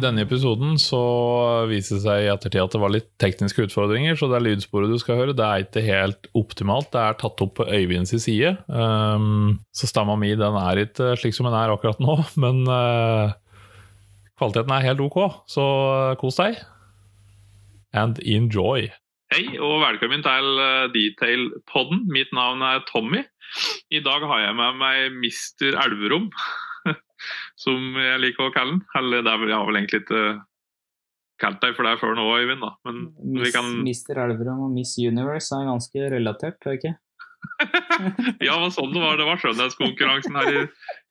denne episoden så viser det seg i ettertid at det var litt tekniske utfordringer, så det er lydsporet du skal høre. Det er ikke helt optimalt. Det er tatt opp på Øyvinds side. Um, så stemma mi den er ikke slik som den er akkurat nå, men uh, kvaliteten er helt ok. Så kos deg. And enjoy. Hei og velkommen til Detail-podden. Mitt navn er Tommy. I dag har jeg med meg Mister Elverum. Som jeg liker å kalle den. Eller det har vel egentlig ikke kalt deg for det før nå, Øyvind. da. Men Miss, kan... Mr. Elverum og Miss Universe er ganske relatert, er det ikke? ja, men sånn det var. Det var skjønnhetskonkurransen her i,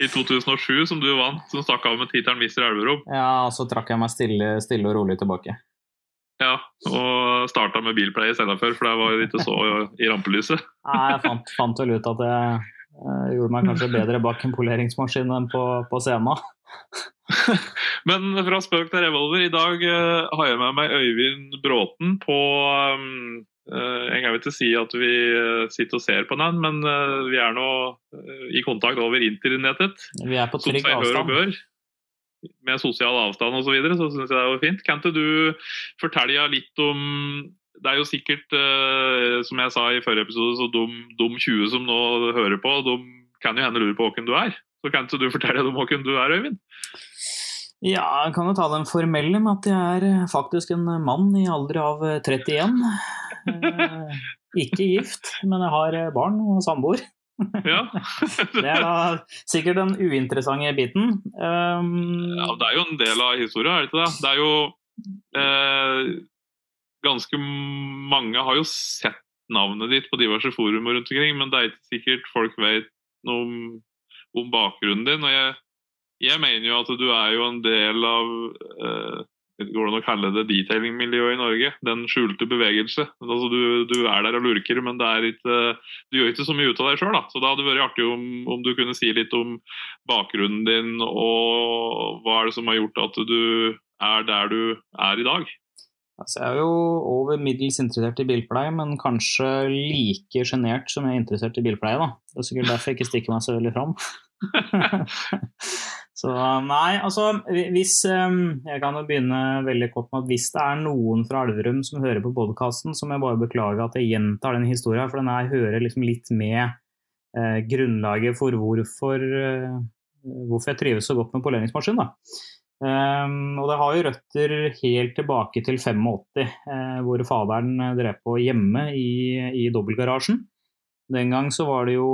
i 2007 som du vant, som stakk av med tittelen Mr. Elverum. Ja, og så trakk jeg meg stille, stille og rolig tilbake. Ja, og starta med bilpleie i stedet for, for det var ikke så i rampelyset. Nei, jeg fant, fant vel ut at jeg jeg gjorde meg kanskje bedre bak en poleringsmaskin enn på, på scenen. Men fra spøk til revolver, i dag uh, har jeg med meg Øyvind Bråten på um, uh, Jeg kan ikke si at vi sitter og ser på den, men vi er nå i kontakt over internettet. Vi er på trygg avstand. Med sosial avstand osv., så, videre, så syns jeg det var fint. Kan ikke du fortelle litt om det er jo sikkert, uh, som jeg sa i forrige episode, så dum, dum 20 som nå hører på, de kan jo hende lure på hvem du er. Så kan ikke du fortelle dem hvem du er, Øyvind? Ja, jeg kan jo ta den formelle med at jeg er eh, faktisk en mann i alder av 31. Eh, ikke gift, men jeg har barn og samboer. Ja. det er da sikkert den uinteressante biten. Um, ja, det er jo en del av historien, er det ikke det? Det er jo eh, ganske mange har jo sett navnet ditt på diverse forumer rundt omkring, men det er ikke sikkert folk vet noe om, om bakgrunnen din. og jeg, jeg, mener jo at du er jo en del av eh, Går det an å kalle det detailing-miljøet i Norge? Den skjulte bevegelse. Altså, du, du, er der og lurker, men ikke, du gjør ikke så mye ut av deg sjøl. Så det hadde vært artig om, om, du kunne si litt om bakgrunnen din, og hva er det som har gjort at du er der du er i dag? Altså, jeg er jo over middels interessert i bilpleie, men kanskje like sjenert som jeg er interessert i bilpleie. Da. Det er sikkert derfor jeg ikke stikker meg så veldig fram. så nei, altså hvis ehm, Jeg kan jo begynne veldig kort med at hvis det er noen fra Elverum som hører på podkasten, så må jeg bare beklage at jeg gjentar den historien, for den her hører liksom litt med eh, grunnlaget for hvorfor, eh, hvorfor jeg trives så godt med poleringsmaskin. da. Um, og det har jo røtter helt tilbake til 85, uh, hvor faderen drev på hjemme i, i dobbeltgarasjen. Den gang så var det jo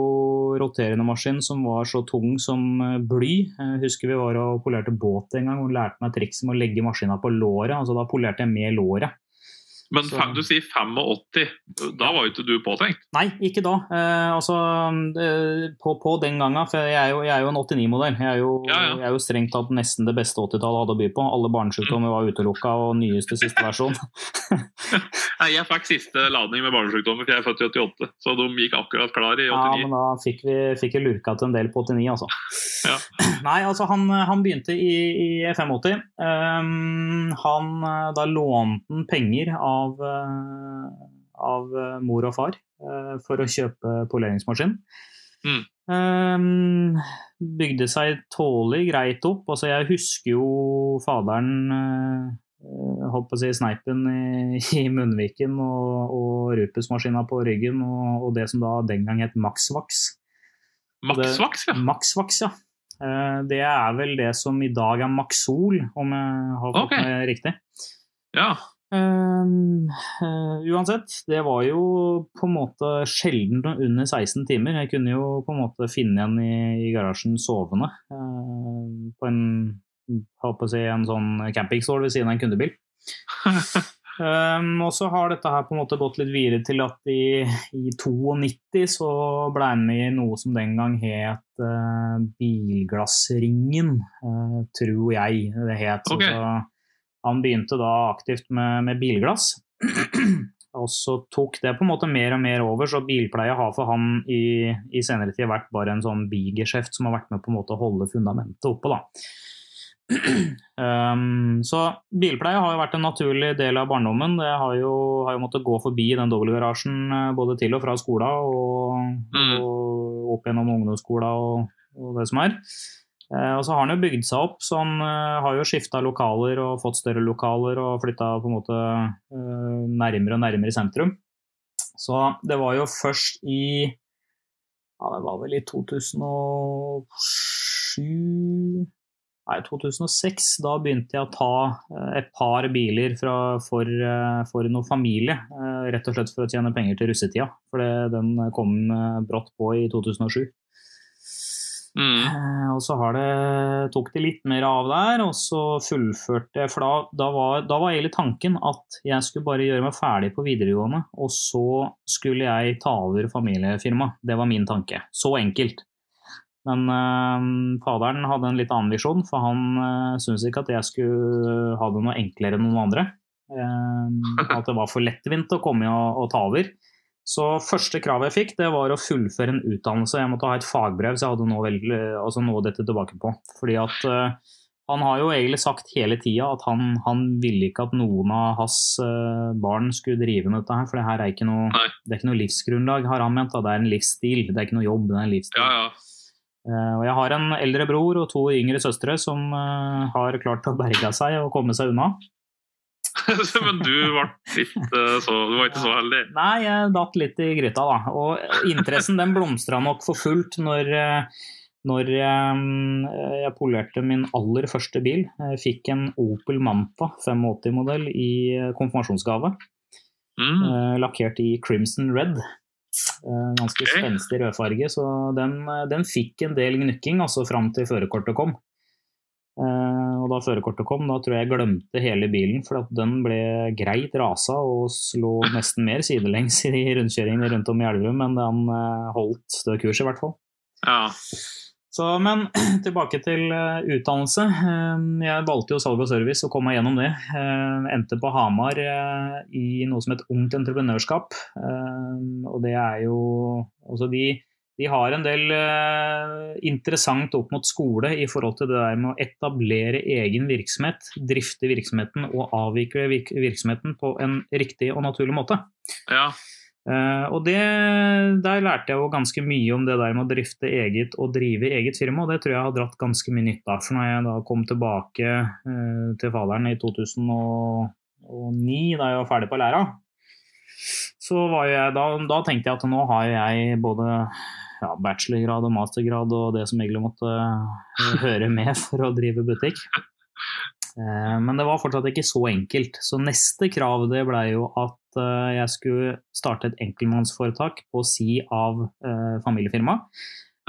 roterende maskin som var så tung som eh, bly. Jeg husker vi var og polerte båt en gang og lærte meg trikset med å legge maskina på låret. altså Da polerte jeg med låret. Men så. du sier 85, da var jo ikke du påtenkt? Nei, ikke da. Eh, altså, eh, på, på, den gangen, for jeg er jo, jeg er jo en 89-modell. Jeg, ja, ja. jeg, er jo strengt tatt nesten det beste 80-tallet hadde å by på. Alle barnesykdommer mm. var utelukka, og nyeste siste versjon. Nei, jeg fikk siste ladning med barnesykdommer, for jeg er født i 88. Så de gikk akkurat klar i 89. Ja, men da fikk vi fikk lurka til en del på 89, altså. Ja. Nei, altså han, han begynte i, i 85. Um, han, da lånte han penger av av, eh, av eh, mor og far eh, for å kjøpe poleringsmaskin. Mm. Um, bygde seg tålelig greit opp. Altså, jeg husker jo faderen holdt på å si sneipen i, i munnviken og, og rupusmaskina på ryggen og, og, det som da den gang het Maxvax. Maxvax, ja. Maxvax, ja. Det er vel det som i dag er Maxol, om jeg har fått okay. det riktig. Ja. Uh, uh, uansett, det var jo på en måte sjelden under 16 timer. Jeg kunne jo på en måte finne en i, i garasjen sovende uh, på en, si, en sånn campingstol ved siden av en kundebil. um, og så har dette her på en måte gått litt videre til at i, i 92 så ble jeg med i noe som den gang het uh, Bilglassringen, uh, tror jeg det het. Okay. Så, han begynte da aktivt med, med bilglass. og så tok det på en måte mer og mer over, så bilpleie har for han i, i senere tid vært bare en sånn bigeskjeft som har vært med på en måte å holde fundamentet oppe. da. Um, så bilpleie har jo vært en naturlig del av barndommen. Det har jo, har jo måttet gå forbi den dobbeltgarasjen eh, både til og fra skolen og, mm. og opp gjennom ungdomsskolen og, og, det som er. Eh, og så har han jo bygd seg opp, så han eh, har jo skifta lokaler og fått større lokaler og flytta på en måte eh, nærmere og nærmere sentrum. Så det var jo først i Ja, det var vel i 2007 Nei, 2006. Da begynte jeg å ta et par biler fra, for, for noe familie. Rett og slett for å tjene penger til russetida. For den kom brått på i 2007. Mm. Eh, Og så det, tok det litt mer av der, og så fullførte jeg For da, da, var, da var egentlig tanken at jeg skulle bare gjøre meg ferdig på videregående, og så skulle jeg ta over familiefirmaet. Det var min tanke. Så enkelt. Men øh, faderen hadde en litt annen visjon, for han øh, syntes ikke at jeg skulle ha det noe enklere enn noen andre. Ehm, at det var for lettvint å komme og, og ta over. Så første kravet jeg fikk, det var å fullføre en utdannelse. Jeg måtte ha et fagbrev, så jeg hadde noe, vel, altså noe dette tilbake på. Fordi at uh, han har jo egentlig sagt hele tida at han, han ville ikke at noen av hans uh, barn skulle drive med dette her, for det her er ikke noe, det er ikke noe livsgrunnlag, har han ment. Da. Det er en livsstil, det er ikke noe jobb, det er en livsstil. Ja, ja. Uh, og jeg har en eldre bror og to yngre søstre som har klart å berge seg og komme seg unna. Men du litt, eh, så, du var ikke så heldig. Nei, jeg datt litt i gryta, da. Og interessen den blomstra nok for fullt når, eh, når eh, jeg polerte min aller første bil. Jeg fikk en Opel Manta 85-modell i eh, konfirmasjonsgave. Mm. Lakkert i Crimson Red. Ganske okay. spenstig rødfarge, så den, den fikk en del gnukking altså fram til førerkortet kom. Førerkortet kom, da tror jeg jeg glemte hele bilen, for at den ble greit rasa og slo nesten mer sidelengs i rundkjøringene rundt om i Elverum, men den eh, holdt stø kurs i hvert fall. Ja. Så, men tilbake til eh, utdannelse. Eh, jeg valgte jo salg og service og kom meg gjennom det. Eh, endte på Hamar eh, i noe som het Ungt entreprenørskap. Eh, og det er jo Altså de, de har en del eh, interessant opp mot skole i forhold til det der med å etablere egen virksomhet, drifte virksomheten og avvikle virk virksomheten på en riktig og naturlig måte. ja. Eh, og det, der lærte jeg jo ganske mye om det der med å drifte eget og drive eget firma, og det tror jeg har dratt ganske mye nytte av. For når jeg da kom tilbake eh, til faderen i 2009, da jeg var ferdig på læra, så var jeg, da, da tenkte jeg at nå har jeg både ja, bachelorgrad og mastergrad og det som egentlig måtte eh, høre med for å drive butikk. Eh, Men det var fortsatt ikke så enkelt. Så neste krav det ble jo at eh, jeg skulle starte et enkeltmannsforetak på si av familiefirma.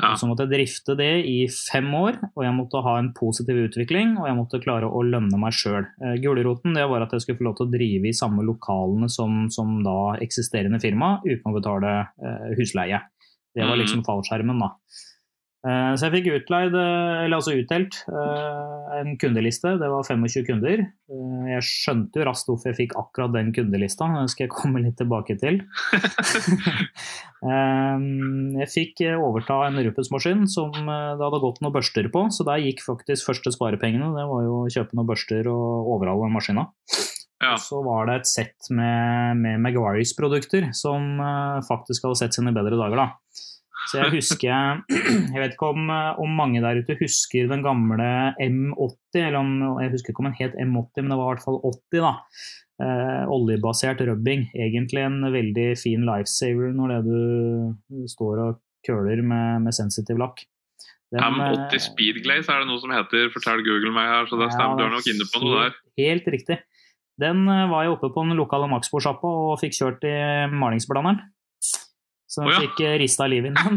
Ja. Så måtte jeg drifte det i fem år, og jeg måtte ha en positiv utvikling. Og jeg måtte klare å lønne meg sjøl. Gulroten det var at jeg skulle få lov til å drive i samme lokalene som, som da eksisterende firma, uten å betale husleie. Det var Mhm. liksom fallskjermen, da. Eh, Så jeg fikk utleid, eh, eller altså utdelt, eh, en kundeliste. Det var 25 kunder. Jeg skjønte jo raskt hvorfor jeg fikk akkurat den kundelista, det skal jeg komme litt tilbake til. Jeg fikk overta en Rupus-maskin som det hadde gått noen børster på, så der gikk faktisk første sparepengene. Det var jo å kjøpe noen børster og overhale den maskina. Ja. Så var det et sett med, med Maguires produkter som faktisk hadde sett sine bedre dager, da. Så jeg husker Jeg vet ikke om, om mange der ute husker den gamle M80, eller om jeg husker ikke om den het M80, men det var i hvert fall 80, da. Eh, oljebasert rubbing. Egentlig en veldig fin lifesaver når det du står og køler med, med sensitiv lakk. Den, M80 eh, Speedglaze er det noe som heter, fortell Google meg her, så det stemmer. Du er nok inne på noe der. helt, helt riktig. Den eh, var jeg oppe på den lokale Maxbo-sjappa og fikk kjørt i malingsblanderen. Så den oh, ja. fikk rista livet inn den.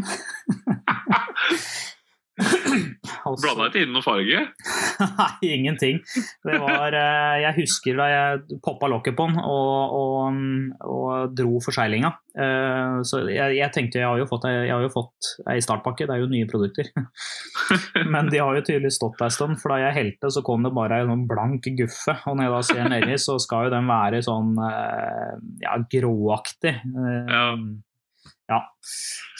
Blanda ikke inn noe farge? Nei, ingenting. Det var eh, Jeg husker da jeg poppa lokket på den og, og, og dro forseglinga. Eh, Så jeg, jeg tenkte jeg har jo fått, jeg har jo fått ei startpakke, det er jo nye produkter. Men de har jo tydeligvis stått der en stund, for da jeg helte, så kom det bare en sånn blank guffe. Og når jeg da ser nedi, så skal jo den være sånn eh, ja, gråaktig. Ja. Ja.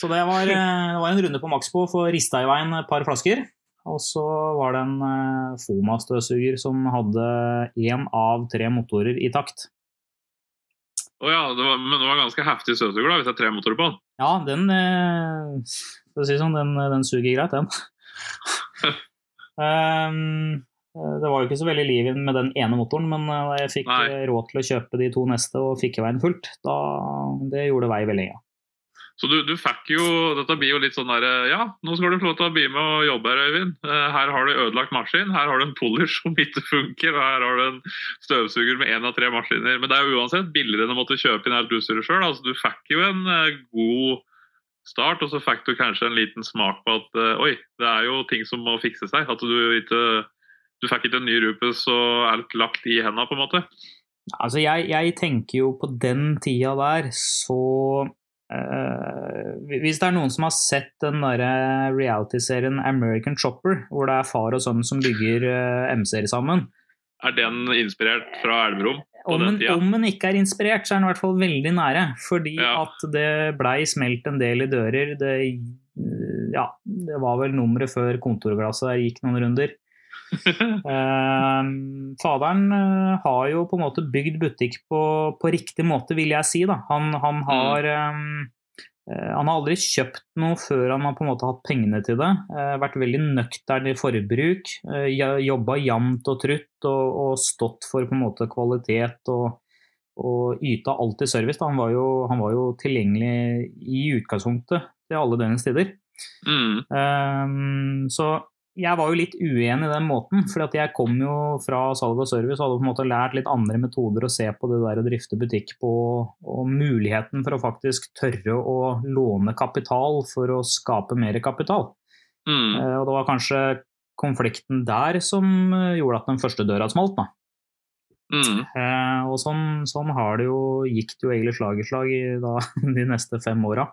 Så det var, eh, det var en runde på Maxbo for rista i veien et par flasker. Og så var det en eh, Foma-støvsuger som hadde én av tre motorer i takt. Å ja, det var, men det var ganske heftig støvsuger da, hvis det er tre motorer på den. Ja, den eh, For å si sånn, den, den suger greit, den. Um, det var jo ikke så veldig liv med den ene motoren, men da jeg fikk Nei. råd til å kjøpe de to neste og fikk i veien fullt, da det gjorde vei veldig lenge. Så du, du fikk jo Dette blir jo litt sånn der Ja, nå skal du få lov til å bli med og jobbe her, Øyvind. Eh, Her har du ødelagt maskin, her har du en polish som ikke funker, og her har du en støvsuger med én av tre maskiner. Men det er jo uansett billigere enn å måtte kjøpe inn alt utstyret sjøl. Altså, du fikk jo en eh, god start, og så fikk du kanskje en liten smak på at eh, oi, det er jo ting som må fikse seg. At du ikke Du fikk ikke en ny Rupes og alt lagt i henda, på en måte. Altså, jeg, jeg tenker jo på den tida der, så eh, Hvis det er noen som har sett den derre reality-serien American Chopper, hvor det er far og sønn som bygger uh, MC-er sammen Er den inspirert fra Elverum? om den, om den ikke er inspirert, så er den i hvert fall veldig nære. Fordi Ja. at det blei smelt en del i dører. Det, ja, det var vel nummeret før kontorglasset der gikk noen runder. Eh, faderen eh, har jo på en måte bygd butikk på, på riktig måte, vil jeg si. Da. Han, han, har, eh, eh, han har aldri kjøpt noe før han har på en måte hatt pengene til det. Eh, vært veldig nøktern i forbruk. Jobba jevnt og trutt og, og stått for på en måte kvalitet og, og yta alltid service. Han, var jo, han var jo tilgjengelig i utgangspunktet til alle døgnets tider. Mm. Um, så jeg var jo litt uenig i den måten, for jeg kom jo fra salg og service og hadde på en måte lært litt andre metoder å se på det der å drifte butikk på, og muligheten for å faktisk tørre å låne kapital for å skape mer kapital. Mm. Eh, og det var kanskje konflikten der som eh, gjorde at den første døra smalt. da. Mm. Eh, og sånn, sånn har det jo, gikk det jo egentlig slag i slag i da, de neste fem åra.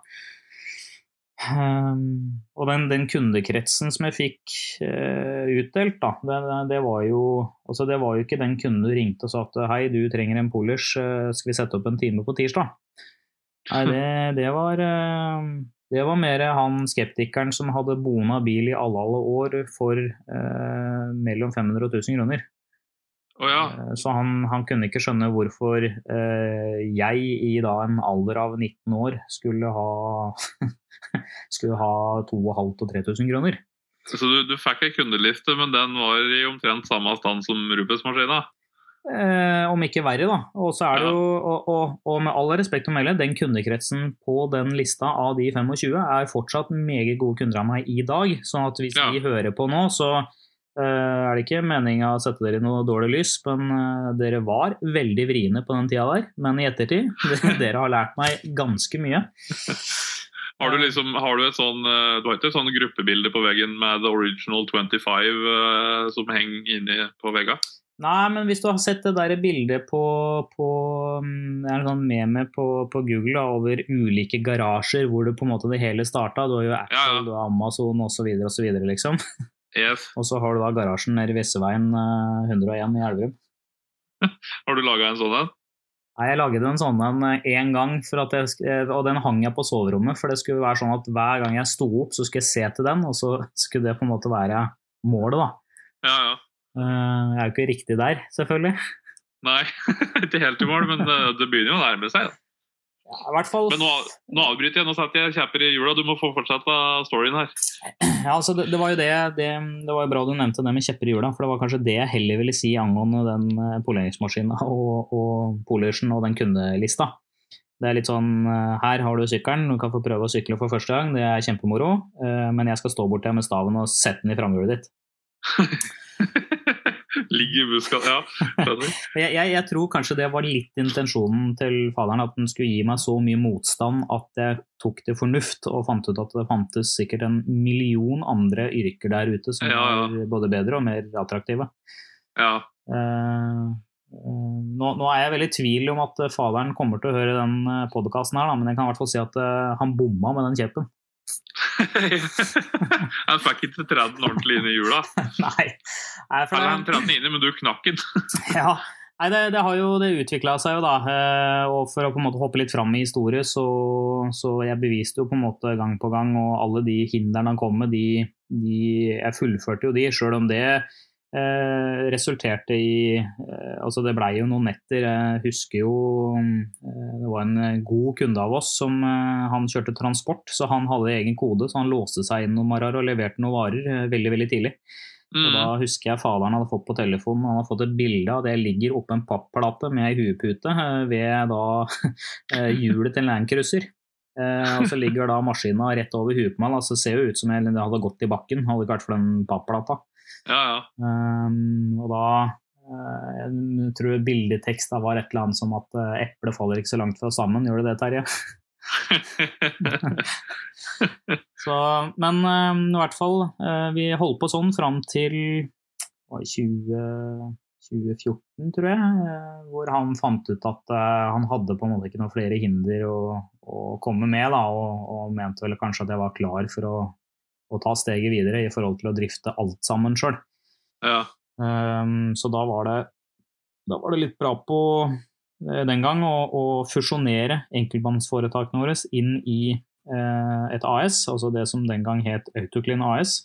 Um, og den, den kundekretsen som jeg fikk uh, utdelt, da, det, det- var jo, altså det var jo ikke den kunden du ringte og sa at hei, du trenger en polish, uh, skal vi sette opp en time på tirsdag? Nei, det, det var uh, det var mer han skeptikeren som hadde bona bil i alle alle år for eh, mellom 500 og 1000 kroner. Oh, ja. Så han, han kunne ikke skjønne hvorfor jeg i da en alder av 19 år skulle ha, skulle ha 2500 og 3000 kroner. Så du, du fikk ei kundeliste, men den var i omtrent samme stand som Rubens-maskina? Eh, om ikke verre, da. Og så er det Ja. jo, og, og, og med all respekt å melde, den kundekretsen på den lista av de 25 er fortsatt meget gode kunder av meg i dag. sånn at hvis Ja. de hører på nå, så eh, er det ikke meninga å sette dere i noe dårlig lys, men eh, dere var veldig vriene på den tida der. Men i ettertid, dere har lært meg ganske mye. Har du liksom, har du et sånn eh, Du har ikke et sånn gruppebilde på veggen med The Original 25 eh, som henger inni på vegga? Nei, men hvis du har sett det der bildet på, på mm, Det er en sånn meme på, på Google da, over ulike garasjer hvor det på en måte det hele starta. Du har jo Apple, Ja, ja. du har Amazon osv., osv., liksom. Yes. Og så har du da garasjen nede i Vesseveien eh, 101 i Elverum. Har du laga en sånn en? Nei, Jeg lagde en sånn en én gang, for at jeg, eh, og den hang jeg på soverommet. For det skulle være sånn at hver gang jeg sto opp, så skulle jeg se til den, og så skulle det på en måte være målet, da. Ja, ja. Eh, Jeg er jo ikke riktig der, selvfølgelig. Nei, ikke helt i mål, men eh, det begynner jo å nærme seg. da. Ja, I hvert fall Men nå, nå avbryter jeg, nå setter jeg kjepper i hjula. Du må få fortsette storyen her. Ja, altså det, det var jo det, det Det var jo bra du nevnte det med kjepper i hjula, for det var kanskje det jeg heller ville si angående den eh, poleringsmaskina og, og polersen og den kundelista. Det er litt sånn eh, Her har du sykkelen, du kan få prøve å sykle for første gang, det er kjempemoro, eh, men jeg skal stå bort her med staven og sette den i framhjulet ditt. Ligge i buska Ja. Jeg, jeg, jeg tror kanskje det var litt intensjonen til faderen, at den skulle gi meg så mye motstand at jeg tok til fornuft og fant ut at det fantes sikkert en million andre yrker der ute som Ja, ja. var både bedre og mer attraktive. Ja. Eh, eh, nå, nå er jeg veldig i tvil om at eh, faderen kommer til å høre den podkasten her, da, men jeg kan i hvert fall si at eh, han bomma med den kjeppen. Han fikk ikke tredd den ordentlig inn i hjula. Nei. Nei, for Eller han tredde den inni, men du knakk den. Ja. Nei, det, det har jo det utvikla seg jo, da. eh, Og for å på en måte hoppe litt fram i historie, så, så jeg beviste jo på en måte gang på gang, og alle de hindrene han kom med, de, de Jeg fullførte jo de, sjøl om det eh, resulterte i eh, Altså, det blei jo noen netter. Jeg husker jo eh, Det var en god kunde av oss som eh, Han kjørte transport, så han hadde egen kode, så han låste seg inn noen morgener og leverte noen varer eh, veldig, veldig tidlig. Og da Mm. husker jeg faderen hadde fått på telefonen han hadde fått et bilde av det ligger oppe en papplate med ei huepute eh, ved da eh, hjulet til en Landcruiser. Eh, og så ligger da maskina rett over huet på meg. Det ser jo ut som jeg hadde gått i bakken, hadde det ikke vært for den papplata. Ja, ja. Um, og da eh, Jeg tror bildeteksta var et eller annet som at uh, eplet faller ikke så langt fra sammen. Gjør det det, Terje? Så, men eh, i hvert fall, eh, vi holdt på sånn fram til var 20, 2014, tror jeg, eh, hvor han fant ut at eh, han hadde på en måte ikke noen flere hinder å, å komme med, da, og, og mente vel kanskje at jeg var klar for å, å ta steget videre i forhold til å drifte alt sammen sjøl. ja. Um, så da var det da var det litt bra på eh, den gang å, å fusjonere enkeltmannsforetakene våre inn i uh, et AS, altså det som den gang het Autoclean AS.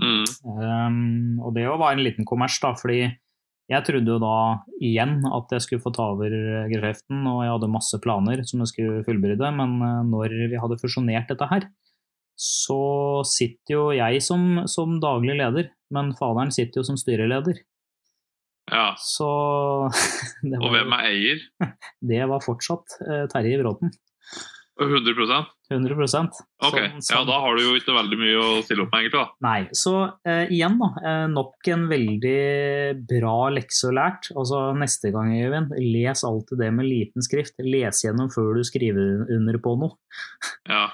Mm. Um, og det var en liten kommers, da, fordi jeg trodde jo da igjen at jeg skulle få ta over geskjeften, og jeg hadde masse planer som jeg skulle fullbyrde, men eh, når vi hadde fusjonert dette her, så sitter jo jeg som, som daglig leder, men faderen sitter jo som styreleder. ja. Så det Og hvem er eier? det var fortsatt eh, Terje Bråten. 100% 100 Ok, Som- ja da har du jo ikke veldig mye å stille opp med, egentlig. da. Nei, så eh, igjen da, eh, nok en veldig bra lekse å lært. Altså neste gang, Øyvind, les alltid det med liten skrift. Les gjennom før du skriver under på noe. Ja.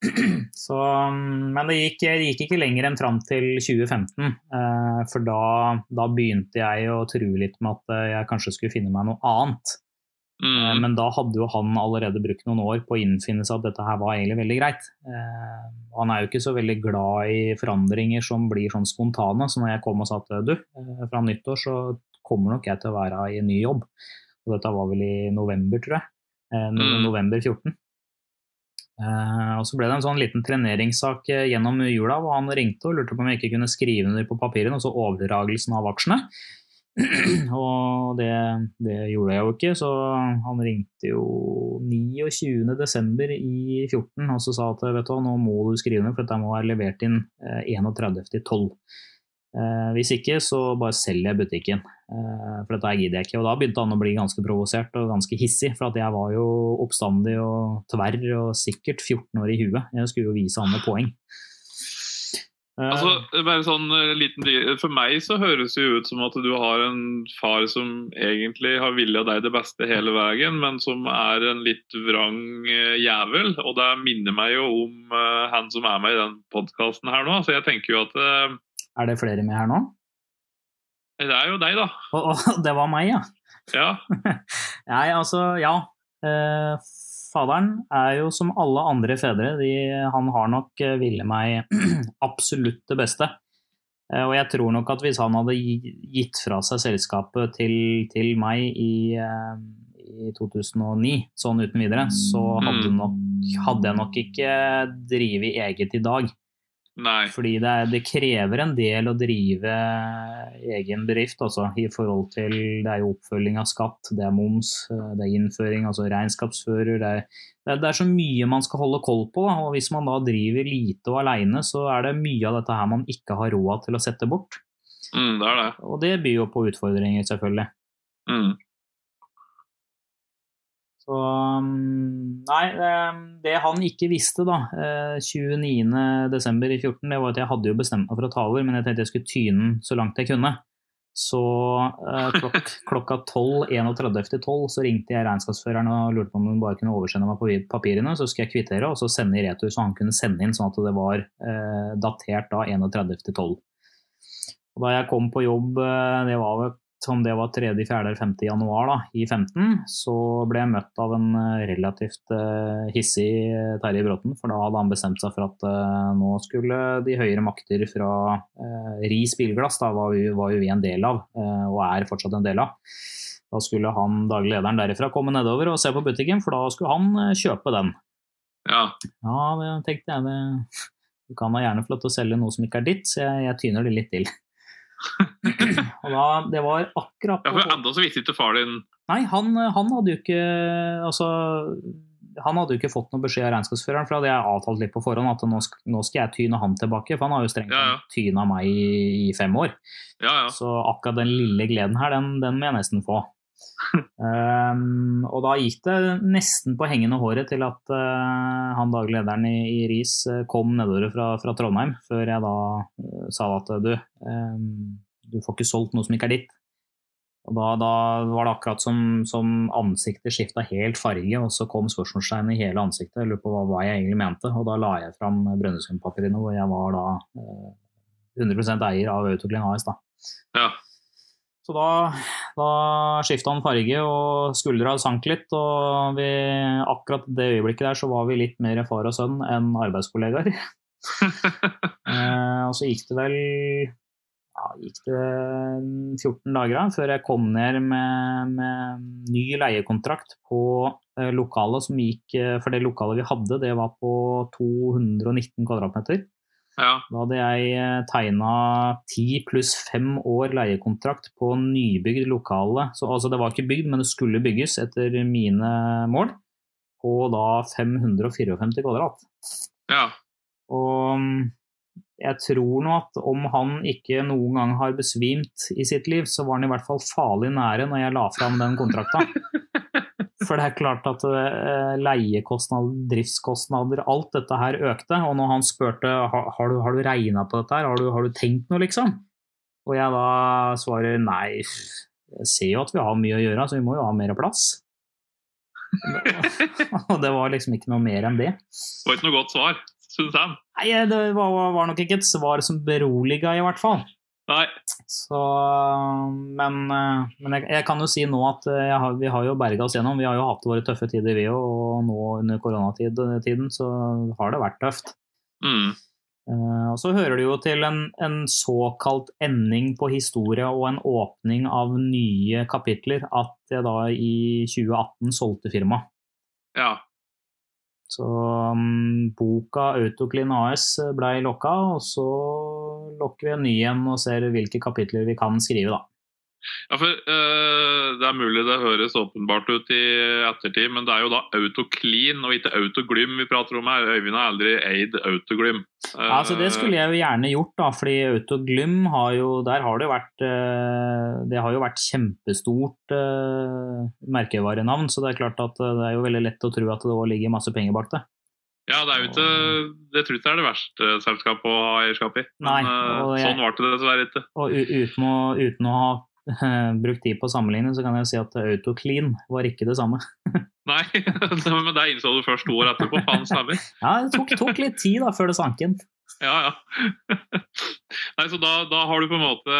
Så, mm, men det gikk, det gikk ikke lenger enn fram til 2015, eh, for da, da begynte jeg å true litt med at eh, jeg kanskje skulle finne meg noe annet. Eh, Mm. Men da hadde jo han allerede brukt noen år på å innfinne seg at dette her var egentlig veldig greit. Eh, han er jo ikke så veldig glad i forandringer som blir sånn spontane. Så når jeg kom og sa at du, fra nyttår så kommer nok jeg til å være i en ny jobb. Og dette var vel i november, tror jeg. Eh, Mm. November 14. Eh, og så ble det en sånn liten treneringssak eh, gjennom jula hvor han ringte og lurte på om jeg ikke kunne skrive under på papirene, altså overdragelsen av aksjene. og det, det gjorde jeg jo ikke, så han ringte jo 29.12. i 14 og så sa at vet du, nå må du skrive under, for dette må være levert inn eh, 31.12. Eh, hvis ikke, så bare selger jeg butikken. Eh, for dette gidder jeg ikke. Og da begynte han å bli ganske provosert og ganske hissig, for jeg var jo oppstandig og tverr og sikkert 14 år i huet. Jeg skulle jo vise han et poeng. Eh, Altså, bare sånn liten For meg så høres det ut som at du har en far som egentlig har vilja deg det beste hele veien, men som er en litt vrang jævel. Og det minner meg jo om han som er med i den podkasten her nå. Så jeg tenker jo at er det flere med her nå? det er jo deg, da. Og, og det var meg, ja. Ja. Nei, altså, ja. Eh, faderen er jo som alle andre fedre. De, han har nok eh, ville meg absolutt det beste. Eh, og jeg tror nok at hvis han hadde gitt fra seg selskapet til, til meg i, eh, i 2009, sånn uten videre, så hadde, Mm. nok, hadde jeg nok ikke drevet eget i dag. Nei. Fordi det, er, det krever en del å drive egen bedrift, altså, i forhold til Det er jo oppfølging av skatt, det er moms, eh, det er innføring, altså regnskapsfører. Det er, det er, det er så mye man skal holde koll på. Da. og Hvis man da driver lite og aleine, så er det mye av dette her man ikke har råd til å sette bort. Mm, det er det. Og det byr jo på utfordringer, selvfølgelig. Mm. Så um, Nei, eh, det han ikke visste da, eh, 29.12.14, det var at jeg hadde jo bestemt meg for å ta over, men jeg tenkte jeg skulle tyne den så langt jeg kunne. Så eh, klok klokka 12.31.12 så ringte jeg regnskapsføreren og lurte på om hun bare kunne oversende meg papi- papirene, så skulle jeg kvittere og så sende i retur, så han kunne sende inn sånn at det var eh, datert da 31.12. Og da jeg kom på jobb, eh, det var vel om det var 3., 4. eller 5. januar da, i 15, så ble jeg møtt av en eh, relativt eh, hissig eh, Terje Bråten. For da hadde han bestemt seg for at nå skulle de høyere makter fra Ris Bilglass, da var vi, var jo vi en del av, og er fortsatt en del av. Da skulle han daglig lederen derifra komme nedover og se på butikken, for da skulle han kjøpe den. Ja. Ja, det tenkte jeg. Det, du kan da gjerne få lov til å selge noe som ikke er ditt, så jeg, jeg tyner det litt til. Og da, Det var akkurat ja, for enda så visste ikke far din Nei, han, han hadde jo ikke Altså han hadde jo ikke fått noe beskjed av regnskapsføreren, for hadde jeg avtalt litt på forhånd at nå, skal, nå skal jeg tyne han tilbake. For han har jo strengt Ja, ja. tyna meg i, i fem år. Ja, ja. Så akkurat den lille gleden her, den, den må jeg nesten få. Ehm, og da gikk det nesten på hengende håret til at uh, han daglig lederen i, i RIS eh, kom nedover fra, fra Trondheim, før jeg da uh, sa at du, um, du får ikke solgt noe som ikke er ditt. Og da, da var det akkurat som, som ansiktet skifta helt farge, og så kom spørsmålstegnet i hele ansiktet. Jeg lurer på hva, hva jeg egentlig mente, og da la jeg fram Brønnøysundpapirene, hvor jeg var da eh, 100 eier av Autoclean AS. da. ja. Så da, da skifta han farge, og skuldra sank litt. Og vi, akkurat det øyeblikket der så var vi litt mer far og sønn enn arbeidskollegaer. eh, og så gikk det vel ja, gikk det 14 dager da, før jeg kom ned med, med ny leiekontrakt på eh, lokalet som gikk eh, For det lokalet vi hadde, det var på 219 kvadratmeter. Ja. Da hadde jeg tegna ti pluss fem år leiekontrakt på nybygd lokale. Så, altså det var ikke bygd, men det skulle bygges etter mine mål. På da 554 kvadrat. ja. Og mm, jeg tror nå at om han ikke noen gang har besvimt i sitt liv, så var han i hvert fall farlig nære når jeg la fram den kontrakta. For det er klart at eh, leiekostnader, driftskostnader, alt dette her økte. Og når han spurte har, har du, har du regna på dette, her, har du, har du tenkt noe, liksom? Og jeg da svarer nei, jeg ser jo at vi har mye å gjøre, så vi må jo ha mer plass. Og det var liksom ikke noe mer enn det. Det var ikke noe godt svar, syns han. Nei, det var, var nok ikke et svar som beroliga, i hvert fall. Nei. Så, men eh, men jeg, jeg kan jo si nå at eh, har, vi har jo berga oss gjennom. Vi har jo hatt våre tøffe tider, vi òg. Og nå under koronatiden så har det vært tøft. Mm. Uh, Og så hører det jo til en, en såkalt ending på historie og en åpning av nye kapitler at jeg da i 2018 solgte firmaet. Ja. Så um, boka Autoclean AS blei lokka, og så lokker vi en ny en og ser hvilke kapitler vi kan skrive, da. Ja, for uh, Det er mulig det høres åpenbart ut i ettertid, men det er jo da Autoclean og ikke Autoglym vi prater om her. Øyvind har aldri eid Autoglym. Uh, Ja, altså Det skulle jeg jo gjerne gjort, da, fordi Autoglym har jo Der har det jo vært uh, Det har jo vært kjempestort eh, merkevarenavn, så det er klart at det er jo veldig lett å tro at det ligger masse penger bak det. Ja, det er jo ikke Det tror jeg ikke er det verste selskapet å ha eierskap i. Men Nei, jeg- sånn ble det dessverre ikke. Og uten å, uten å ha brukt tid på å sammenligne, så kan jeg si at Autoclean var ikke det samme. Nei, men det innså du først to år etterpå. Faen stemmer. Ja, Det tok, tok litt tid da, før det sank inn. Ja, ja. Nei, så da, da har du på en måte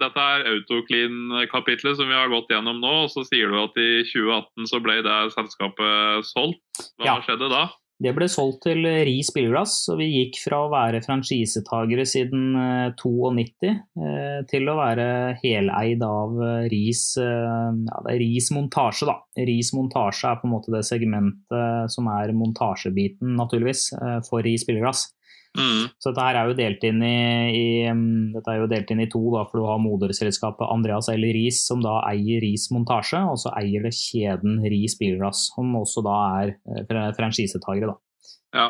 Dette er Autoclean-kapitlet som vi har gått gjennom nå. Og så sier du at i 2018 så ble det selskapet solgt. Hva Ja. skjedde da? Det ble solgt til Ri spilleglass, og vi gikk fra å være franchisetagere siden eh, 92 eh, til å være heleid av eh, Ris, eh, ja, Ris montasje. Da. Ris montasje er på en måte det segmentet som er montasjebiten, naturligvis, eh, for Ri spilleglass. Mm. Så dette her er jo delt inn i, i, er jo delt inn i to, da, for du har moderselskapet Andreas L. Riis, som da eier Riis montasje, og så eier det kjeden Riis bilglass, som også da er eh, franchisetagere. da. Ja.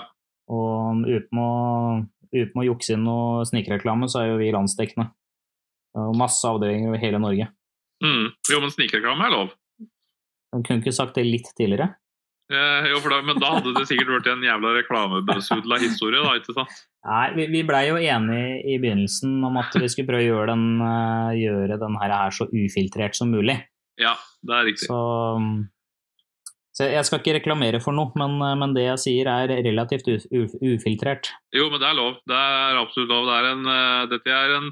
Og uten å, uten å jukse inn noe snikreklame, så er jo vi landsdekkende. Masse avdelinger over hele Norge. Mm. Jo, men snikreklame er lov. De kunne ikke sagt det litt tidligere. Eh, jo, da, men da hadde det sikkert vært en jævla reklamebesudla historie, da, ikke sant? Nei, vi, vi blei jo enige i begynnelsen om at vi skulle prøve å gjøre den, eh, gjøre den her, så ufiltrert som mulig. Ja, det er riktig. Så, så jeg skal ikke reklamere for noe, men, men det jeg sier er relativt uf, ufiltrert. Jo, men det er lov. Det er absolutt lov. Det er en, eh, dette er en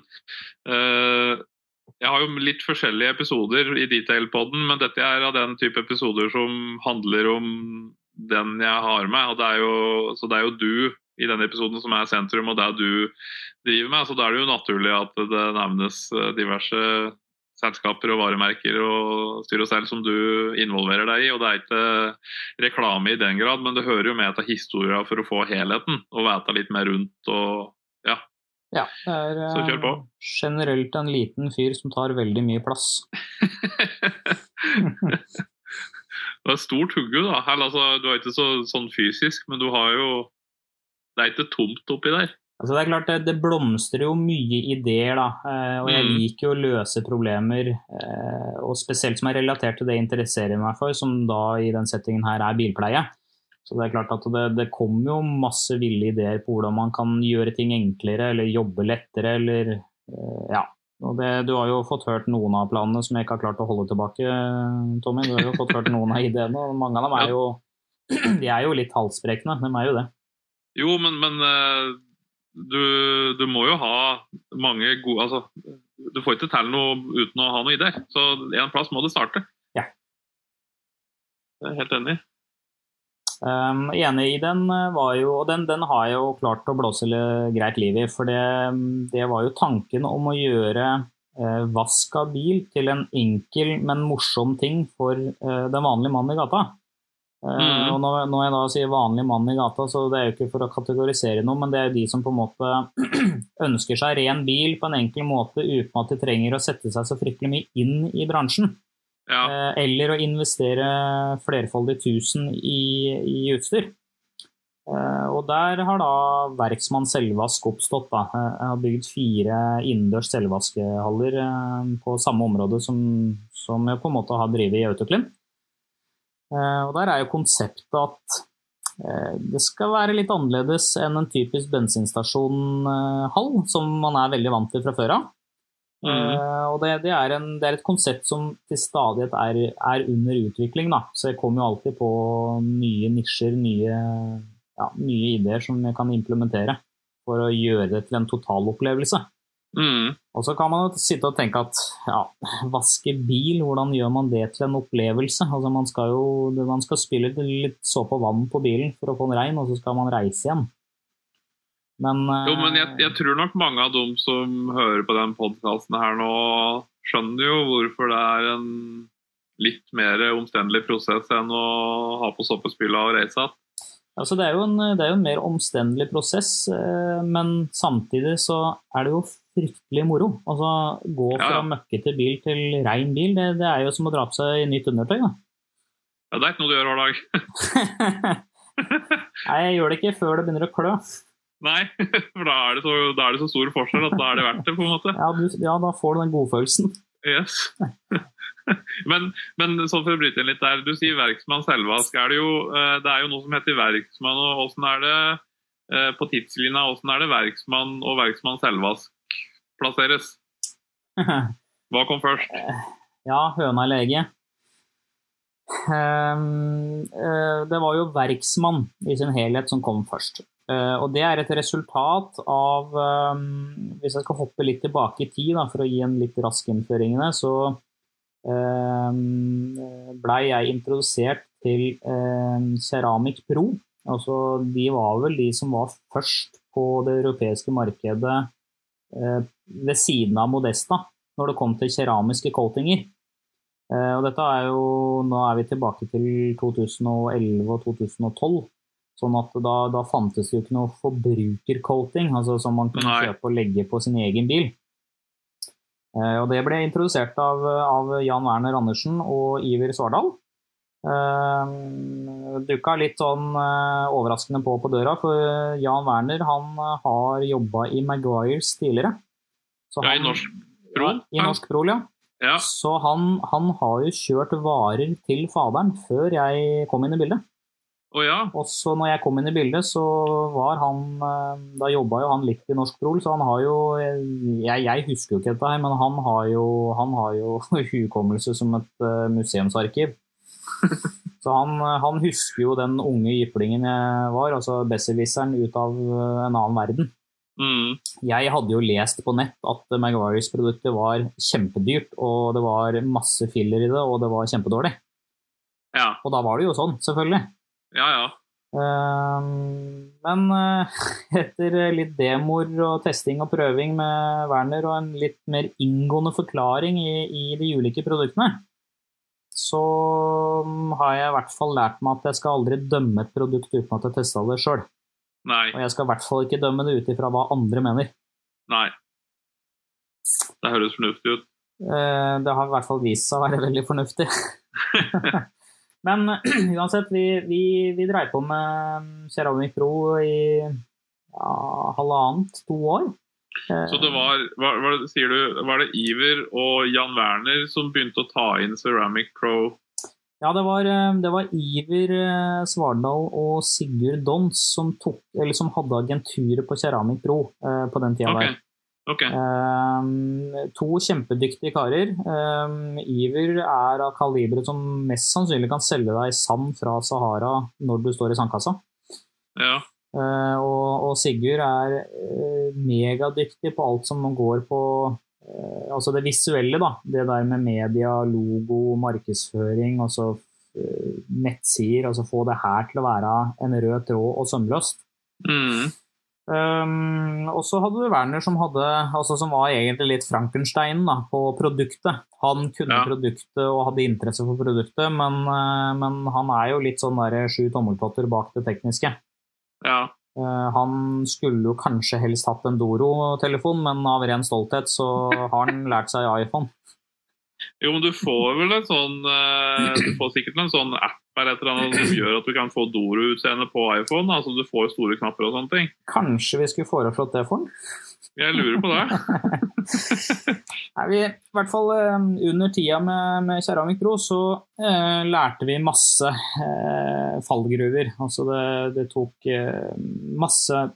eh, Jeg har jo litt forskjellige episoder i detail-poden, men dette er av den type episoder som handler om den jeg har med. Og det er jo, så det er jo du i denne episoden som er sentrum, og det er du driver med. Så da er det jo naturlig at det nevnes eh, diverse selskaper og varemerker og styr og selv som du involverer deg i. Og det er ikke reklame i den grad, men det hører jo med til historien for å få helheten og vite litt mer rundt og ja. Ja, det er Så kjør på. eh, generelt en liten fyr som tar veldig mye plass. det er stort hugge, da. Eller, altså, du er ikke så, sånn fysisk, men du har jo Det er ikke tomt oppi der. Altså det er klart, det, det blomstrer jo mye ideer, da. Eh, og jeg Mm. liker jo å løse problemer, eh, og spesielt som er relatert til det jeg interesserer meg for, som da i den settingen her er bilpleie. Så det er klart at det, det kommer jo masse ville ideer på hvordan man kan gjøre ting enklere, eller jobbe lettere, eller eh, ja. Og det, du har jo fått hørt noen av planene som jeg ikke har klart å holde tilbake, Tommy. Du har jo fått hørt noen av ideene, og mange av dem er jo de er jo litt halsbrekkende, de er jo det. Jo, men, men eh, du, du må jo ha mange gode Altså, du får ikke til noe uten å ha noen ideer. Så en plass må det starte. Ja. Jeg er helt enig. Um, enig i den eh, var jo, og den, den har jeg jo klart å blåse greit liv i. For det, det var jo tanken om å gjøre eh, vask av bil til en enkel, men morsom ting for eh, den vanlige mannen i gata. Mm. Mhm. og når, når jeg da sier vanlig mann i gata, så det er jo ikke for å kategorisere noe, men det er jo de som på en måte ønsker seg ren bil på en enkel måte uten at de trenger å sette seg så fryktelig mye inn i bransjen. Ja. Eh, eller å investere flerfoldig tusen i, i utstyr. Eh, og der har da Verksmann selvvask oppstått. Da. Eh, Jeg har bygd fire innendørs selvvaskehaller eh, på samme område som, som jeg på en måte har drevet i Autoklin. Og der er jo konseptet at det skal være litt annerledes enn en typisk bensinstasjonhall, som man er veldig vant til fra før av. Mhm. Eh, og det, det, er en, det er et konsept som til stadighet er, er under utvikling. Da. Så jeg kommer jo alltid på nye nisjer, nye, ja, nye ideer som jeg kan implementere for å gjøre det til en totalopplevelse. Mm. Og så kan man jo sitte og tenke at ja, vaske bil, hvordan gjør man det til en opplevelse? Altså Man skal jo man skal spille litt så på vann på bilen for å få den rein, og så skal man reise igjen. Men, Jo, men jeg, eh, jeg tror nok mange av dem som hører på den podkasten her nå, skjønner jo hvorfor det er en litt mer omstendelig prosess enn å ha på soppespilla og reise igjen. Altså det, er jo en, det er jo en mer omstendelig prosess, eh, men samtidig så er det jo fryktelig moro. Altså Gå Ja, fra ja. møkkete bil til rein bil, det, det er jo som å dra på seg nytt undertøy. Da. Ja, det er ikke noe du gjør hver dag. Nei, jeg gjør det ikke før det begynner å klø. Nei, for da er, det så, da er det så stor forskjell at da er det verdt det, på en måte. Ja, du, ja da får du den godfølelsen. Yes. Men, men sånn for å bryte inn litt der, du sier verksmann selvvask. Er det, jo, eh, det er jo noe som heter verksmann, og åssen er det eh, på tidslinja, åssen er det verksmann og verksmann selvvask plasseres? Hva kom først? Ja, høna eller egget. Ehm, eh, det var jo verksmann i sin helhet som kom først. Eh, og det er et resultat av ehm, Hvis jeg skal hoppe litt tilbake i tid da, for å gi en litt rask innføring så um, blei jeg introdusert til Ceramic Pro. Altså, de var vel de som var først på det europeiske markedet eh, ved siden av Modesta når det kom til keramiske coatinger. Eh, og dette er jo, nå er vi tilbake til 2011 og 2012. Sånn at da, da fantes det jo ikke noe forbrukercoating, altså som man kunne kjøpe og legge på sin egen bil. Eh, og det ble introdusert av, av Jan Werner Andersen og Iver Svardal. Eh, Dukka litt sånn eh, overraskende på på døra, for Jan Werner han eh, har jobba i Maguires tidligere. Så Ja, i Norsk Prol? Ja, I Norsk Prol, ja. Ja. Så han, han har jo kjørt varer til faderen før jeg kom inn i bildet. Å ja. Og så når jeg kom inn i bildet, så var han eh, Da jobba jo han litt i Norsk Prol, så han har jo Jeg, jeg husker jo ikke dette her, men han har jo, han har jo hukommelse som et eh, museumsarkiv. Så han, han husker jo den unge jyplingen jeg var, altså besserwisseren ut av eh, en annen verden. Mm. Jeg hadde jo lest på nett at Maguires-produktet var kjempedyrt, og det var masse filler i det, og det var kjempedårlig. Ja. Og da var det jo sånn, selvfølgelig. Ja, ja. Ehm, Men eh, etter litt demoer og testing og prøving med Werner og en litt mer inngående forklaring i, i de ulike produktene, så har jeg i hvert fall lært meg at jeg skal aldri dømme et produkt uten at jeg testa det sjøl. Og jeg skal i hvert fall ikke dømme det ut ifra hva andre mener. Nei. Det høres fornuftig ut. Eh, Det har i hvert fall vist seg å være veldig fornuftig. Men uansett, vi, vi, vi dreiv på med Ceramic Pro i ja, halvannet, to år. Eh, Så det var, var, var, det, sier du, var det Iver og Jan Werner som begynte å ta inn Ceramic Pro? Ja, det var, eh, det var Iver eh, Svardal og Sigurd Dons som, tok, eller som hadde agenturet på Ceramic Pro eh, på den tida okay. der. Ok. Um, to kjempedyktige karer. Um, Iver er av kaliberet som mest sannsynlig kan selge deg sand fra Sahara når du står i sandkassa. Ja. Uh, og, og Sigurd er uh, megadyktig på alt som går på uh, altså det visuelle, da. Det der med media, logo, markedsføring, altså eh, nettsider. Altså få det her til å være en rød tråd og sømløst. Mm. Um, og så hadde du Werner som, hadde, altså som var egentlig litt Frankenstein da, på produktet. Han kunne Ja. produktet og hadde interesse for produktet, men, uh, men han er jo litt sånn der sju tommeltotter bak det tekniske. Ja. Uh, han skulle jo kanskje helst hatt en Doro-telefon, men av ren stolthet så har han lært seg iPhone. Jo, men du får vel en sånn eh, Du får sikkert en sånn app eller et eller annet som gjør at du kan få Doro-utseende på iPhone. Altså du får store knapper og sånne ting. Kanskje vi skulle foreslått det for den? Jeg lurer på det. Nei, vi, I hvert fall eh, under tida med, med Keramik Pro så eh, lærte vi masse eh, fallgruver. Altså det, det tok eh, masse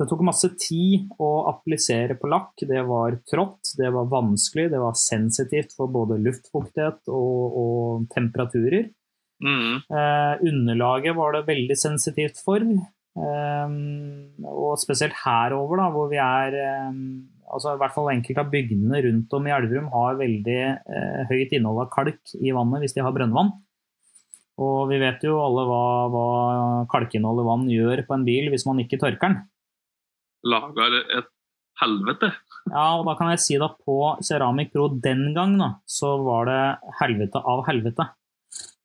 det tok masse tid å applisere på lakk. Det var trått, det var vanskelig, det var sensitivt for både luftfuktighet og, og temperaturer. Mm. Eh, underlaget var det veldig sensitivt for. Eh, og spesielt herover, da, hvor vi er eh, altså i hvert fall Enkelte av bygdene rundt om i Elverum har veldig eh, høyt innhold av kalk i vannet hvis de har brønnvann. Og vi vet jo alle hva, hva kalkinnholdet vann gjør på en bil hvis man ikke tørker den. Lager et helvete. Ja, og da kan jeg si at på Ceramic Pro den gang, da, så var det helvete av helvete.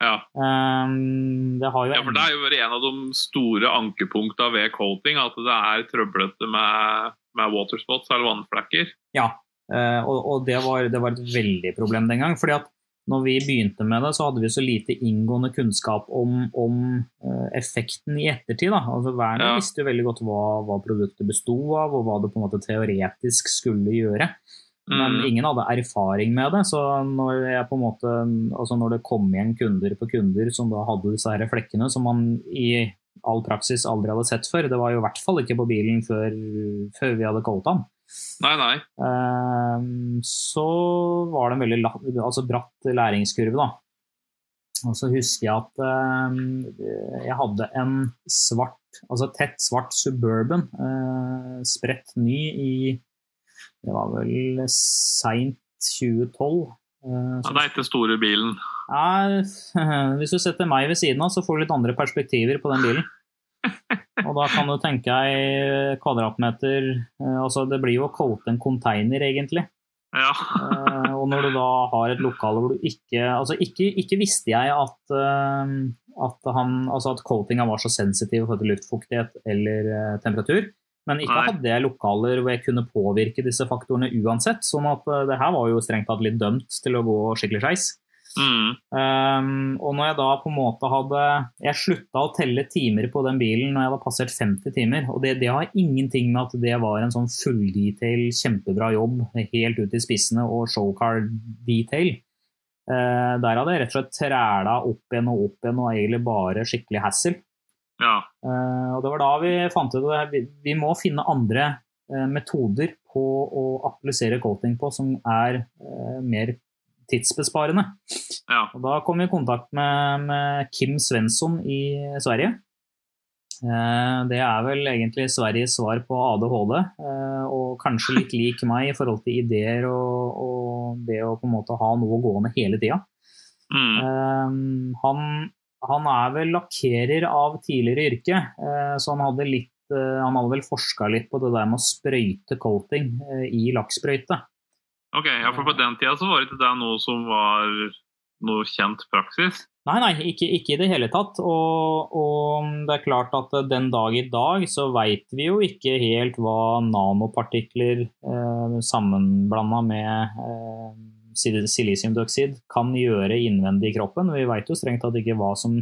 Ja. Um, det har jo ja, for det er jo vært en av de store ankepunktene ved coating, at det er trøblete med, med waterspots eller vannflekker. Ja, uh, og, og det, var, det var et veldig problem den gang. fordi at når vi begynte med det, så hadde vi så lite inngående kunnskap om, om uh, effekten i ettertid. Da. Altså, Werner Ja. visste jo veldig godt hva, hva produktet bestod av, og hva det på en måte teoretisk skulle gjøre. Men Mm. ingen hadde erfaring med det. Så når, jeg på en måte, altså når det kom igjen kunder på kunder som da hadde disse her flekkene, som man i all praksis aldri hadde sett før, det var jo i hvert fall ikke på bilen før, før vi hadde kalt den. Nei, nei. Ehm, så var det en veldig altså bratt læringskurve, da. Og så husker jeg at ehm, jeg hadde en svart, altså tett svart Suburban, eh, spredt ny i Det var vel seint 2012. eh, Ja, det er ikke den store bilen. Nei, hvis du setter meg ved siden av, så får du litt andre perspektiver på den bilen. Og da kan du tenke deg kvadratmeter eh, Altså, det blir jo coate en container, egentlig. Ja. Eh, og når du da har et lokale hvor du ikke Altså, ikke, ikke visste jeg at, at, han, altså at coatinga var så sensitiv til luftfuktighet eller temperatur. Men ikke Nei. hadde jeg lokaler hvor jeg kunne påvirke disse faktorene uansett. Sånn at eh, det her var jo strengt tatt litt dømt til å gå skikkelig skeis. Mm. Um, og når jeg da på en måte hadde Jeg slutta å telle timer på den bilen når jeg hadde passert 50 timer. Og det, det har ingenting med at det var en sånn fulldetail, kjempebra jobb helt ut i spissene og showcar detail. Uh, der hadde jeg rett og slett træla opp igjen og opp igjen og egentlig bare skikkelig hassle. Ja. Uh, og det var da vi fant ut at vi, må finne andre uh, metoder på å applisere coating på som er uh, mer tidsbesparende. Ja. Og da kom vi i kontakt med, med Kim Svensson i Sverige. Eh, Det er vel egentlig Sveriges svar på ADHD, eh, og kanskje litt lik meg i forhold til ideer og, og det å på en måte ha noe gående hele tida. Mm. Eh, Han, han er vel lakkerer av tidligere yrke, eh, så han hadde, litt, eh, han hadde vel forska litt på det der med å sprøyte coating eh, i lakksprøyte. Ok, ja, for på den tida så var ikke det noe som var noe kjent praksis. Nei, nei, ikke, ikke i det hele tatt. Og, og det er klart at den dag i dag så veit vi jo ikke helt hva nanopartikler eh, sammenblanda med eh, silisiumdioksid kan gjøre innvendig i kroppen. Vi veit jo strengt tatt ikke hva som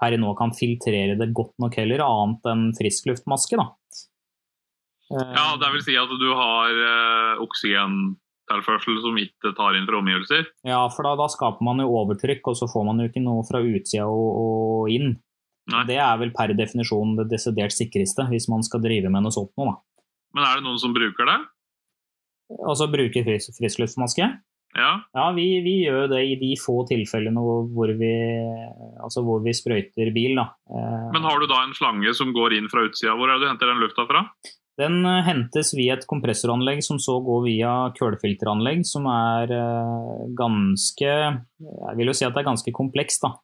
per i nå kan filtrere det godt nok heller, annet enn friskluftmaske. da. Ja, det vil si at du har uh, oksygentilførsel som ikke tar inn fra omgivelser? Ja, for da, da, skaper man jo overtrykk, og så får man jo ikke noe fra utsida og, og inn. Nei. Det er vel per definisjon det desidert sikreste, hvis man skal drive med noe sånt noe, da. Men er det noen som bruker det? Altså bruker frisk, friskluftsmaske? Ja, ja vi, vi, gjør det i de få tilfellene hvor vi, altså hvor vi sprøyter bil. Da. Eh, Men har du da en slange som går inn fra utsida? Hvor er det du henter den lufta fra? Den eh, hentes via et kompressoranlegg som så går via kullfilteranlegg, som er eh, ganske Jeg vil jo si at det er ganske komplekst, da.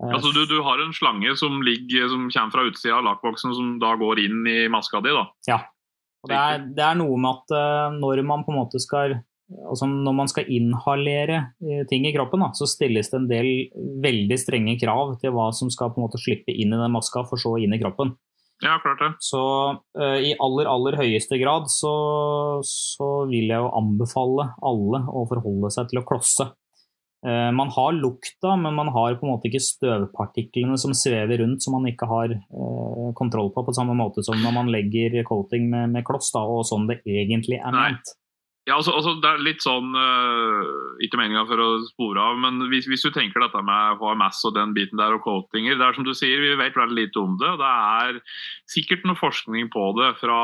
Altså du, du, har en slange som, ligger, som kommer fra utsida av lakboksen, som da går inn i maska di? da? Ja. Det er, det er, noe med at når man på en måte skal altså Når man skal inhalere uh, ting i kroppen, da, så stilles det en del veldig strenge krav til hva som skal på en måte slippe inn i den maska, for så inn i kroppen. Ja, klart det. Så uh, i aller, aller høyeste grad så, så vil jeg jo anbefale alle å forholde seg til å klosse. Uh, man har lukta, men man har på en måte ikke støvpartiklene som svever rundt, som man ikke har uh, kontroll på, på samme måte som når man legger coating med, med kloss, da, og sånn det egentlig er ment. Ja, altså, altså, det er litt sånn uh, Ikke meninga for å spore av, men hvis, hvis, du tenker dette med HMS og den biten der og coatinger Det er som du sier, vi vet veldig lite om det. Det er sikkert noe forskning på det. fra,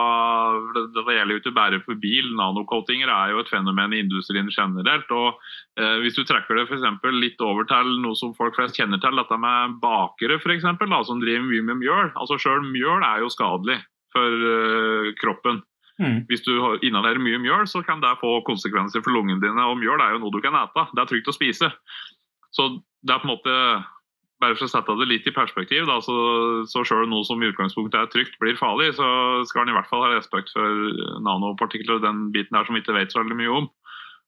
Det, det gjelder jo ikke bare for bil. Nanocoatinger er jo et fenomen i industrien generelt. og uh, Hvis du trekker det for litt over til noe som folk flest kjenner til, dette med bakere for eksempel, da, som driver mye med mjøl. altså Sjøl mjøl er jo skadelig for uh, kroppen. Mm. Hvis du inhalerer mye mjøl, så kan det få konsekvenser for lungene dine. Og mjøl er jo noe du kan ete. Det er trygt å spise. Så det er på en måte bare for å sette det litt i perspektiv, da, så, så selv noe som i utgangspunktet er trygt, blir farlig, så skal en i hvert fall ha respekt for nanopartikler og den biten der som vi ikke vet så veldig mye om.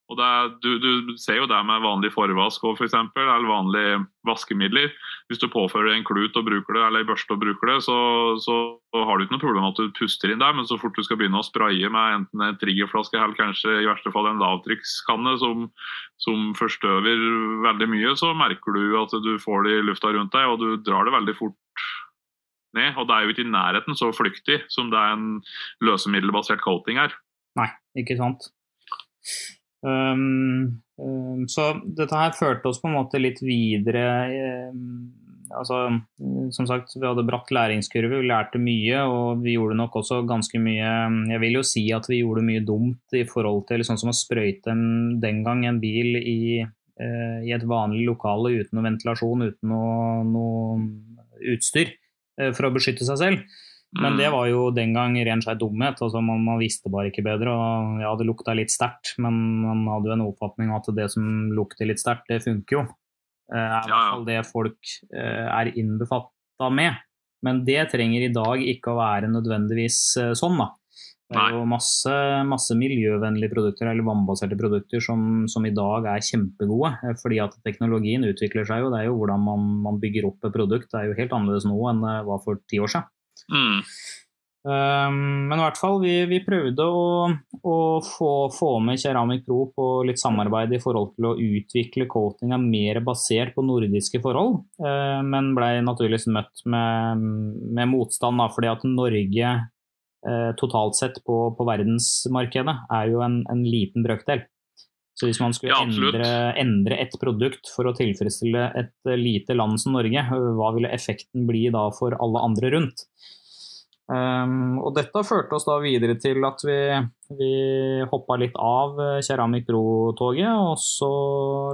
Og er, du, du, ser jo det med vanlig forvask for eksempel, eller vanlige vaskemidler. Hvis du påfører en klut og bruker det, eller en børste og bruker det, så, så, har du ikke noe problem med at du puster inn der, men så fort du skal begynne å spraye med enten en triggerflaske eller kanskje i verste fall en lavtrykkskanne som, som forstøver veldig mye, så merker du at du får det i lufta rundt deg, og du drar det veldig fort ned. Og det er jo ikke i nærheten så flyktig som det er en løsemiddelbasert coating her. Nei, ikke sant. Um, um, så dette her førte oss på en måte litt videre. Um, altså, som sagt, vi hadde bratt læringskurve, vi lærte mye, og vi gjorde nok også ganske mye Jeg vil jo si at vi gjorde mye dumt i forhold til sånn som å sprøyte den gang en bil i, uh, i et vanlig lokale uten noe ventilasjon, uten noe, noe utstyr uh, for å beskytte seg selv. Men det mm. var jo den gang ren skjær dumhet. altså man, man, visste bare ikke bedre. og Ja, det lukta litt sterkt, men man hadde jo en oppfatning at det som lukter litt sterkt, det funker jo. Det eh, er i hvert fall det folk eh, er innbefatta med. Men det trenger i dag ikke å være nødvendigvis eh, sånn, da. Det er jo masse, masse miljøvennlige produkter eller vannbaserte produkter som, som, i dag er kjempegode. Fordi at teknologien utvikler seg jo. Det er jo hvordan man, man bygger opp et produkt. Det er jo helt annerledes nå enn det var for ti år siden. Mm. Um, men i hvert fall, vi, vi prøvde å, å få, få, med Keramik Pro på litt samarbeid i forhold til å utvikle coatinga mer basert på nordiske forhold, uh, men ble naturligvis møtt med, med motstand, da, fordi at Norge uh, totalt sett på, på, verdensmarkedet er jo en, en liten brøkdel. Så hvis man skulle ja, endre, endre, et produkt for å tilfredsstille et lite land som Norge, hva ville effekten bli da for alle andre rundt? Um, og dette førte oss da videre til at vi, vi hoppa litt av Keramik Bro-toget, og så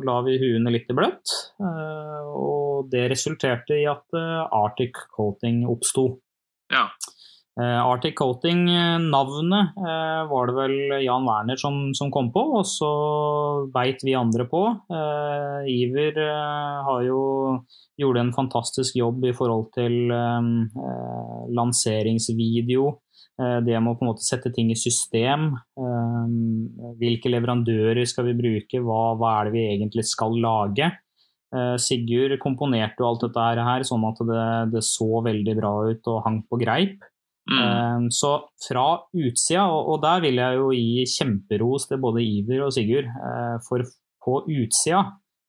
la vi huene litt i bløtt. Uh, og det resulterte i at uh, Arctic Coating oppsto. Ja. Uh, Arctic Coating-navnet uh, var det vel Jan Werner som, som kom på, og så beit vi andre på. Iver har jo gjorde en fantastisk jobb i forhold til uh, lanseringsvideo. Uh, det med å på en måte sette ting i system. Um, hvilke leverandører skal vi bruke, hva, hva, er det vi egentlig skal lage? Sigurd komponerte jo alt dette her sånn at det, det, så veldig bra ut og hang på greip. Mm. Så fra utsida, og, der vil jeg jo gi kjemperos til både Iver og Sigurd for på utsida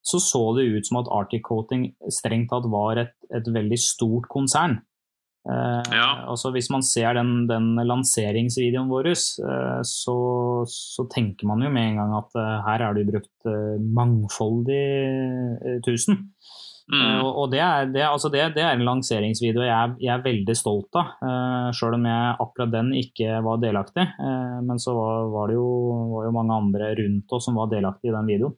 så så det ut som at Arctic Coating strengt tatt var et, et veldig stort konsern. Eh, Ja. altså Hvis man ser den, den lanseringsvideoen vår, eh, så, så tenker man jo med en gang at eh, her er det brukt eh, mangfoldig tusen. Eh, Mm. og og det, er, det, altså det, det er en lanseringsvideo jeg jeg er veldig stolt av, uh, sjøl om jeg akkurat den ikke var delaktig. Uh, men så var, var det jo, var jo mange andre rundt oss som var delaktige i den videoen.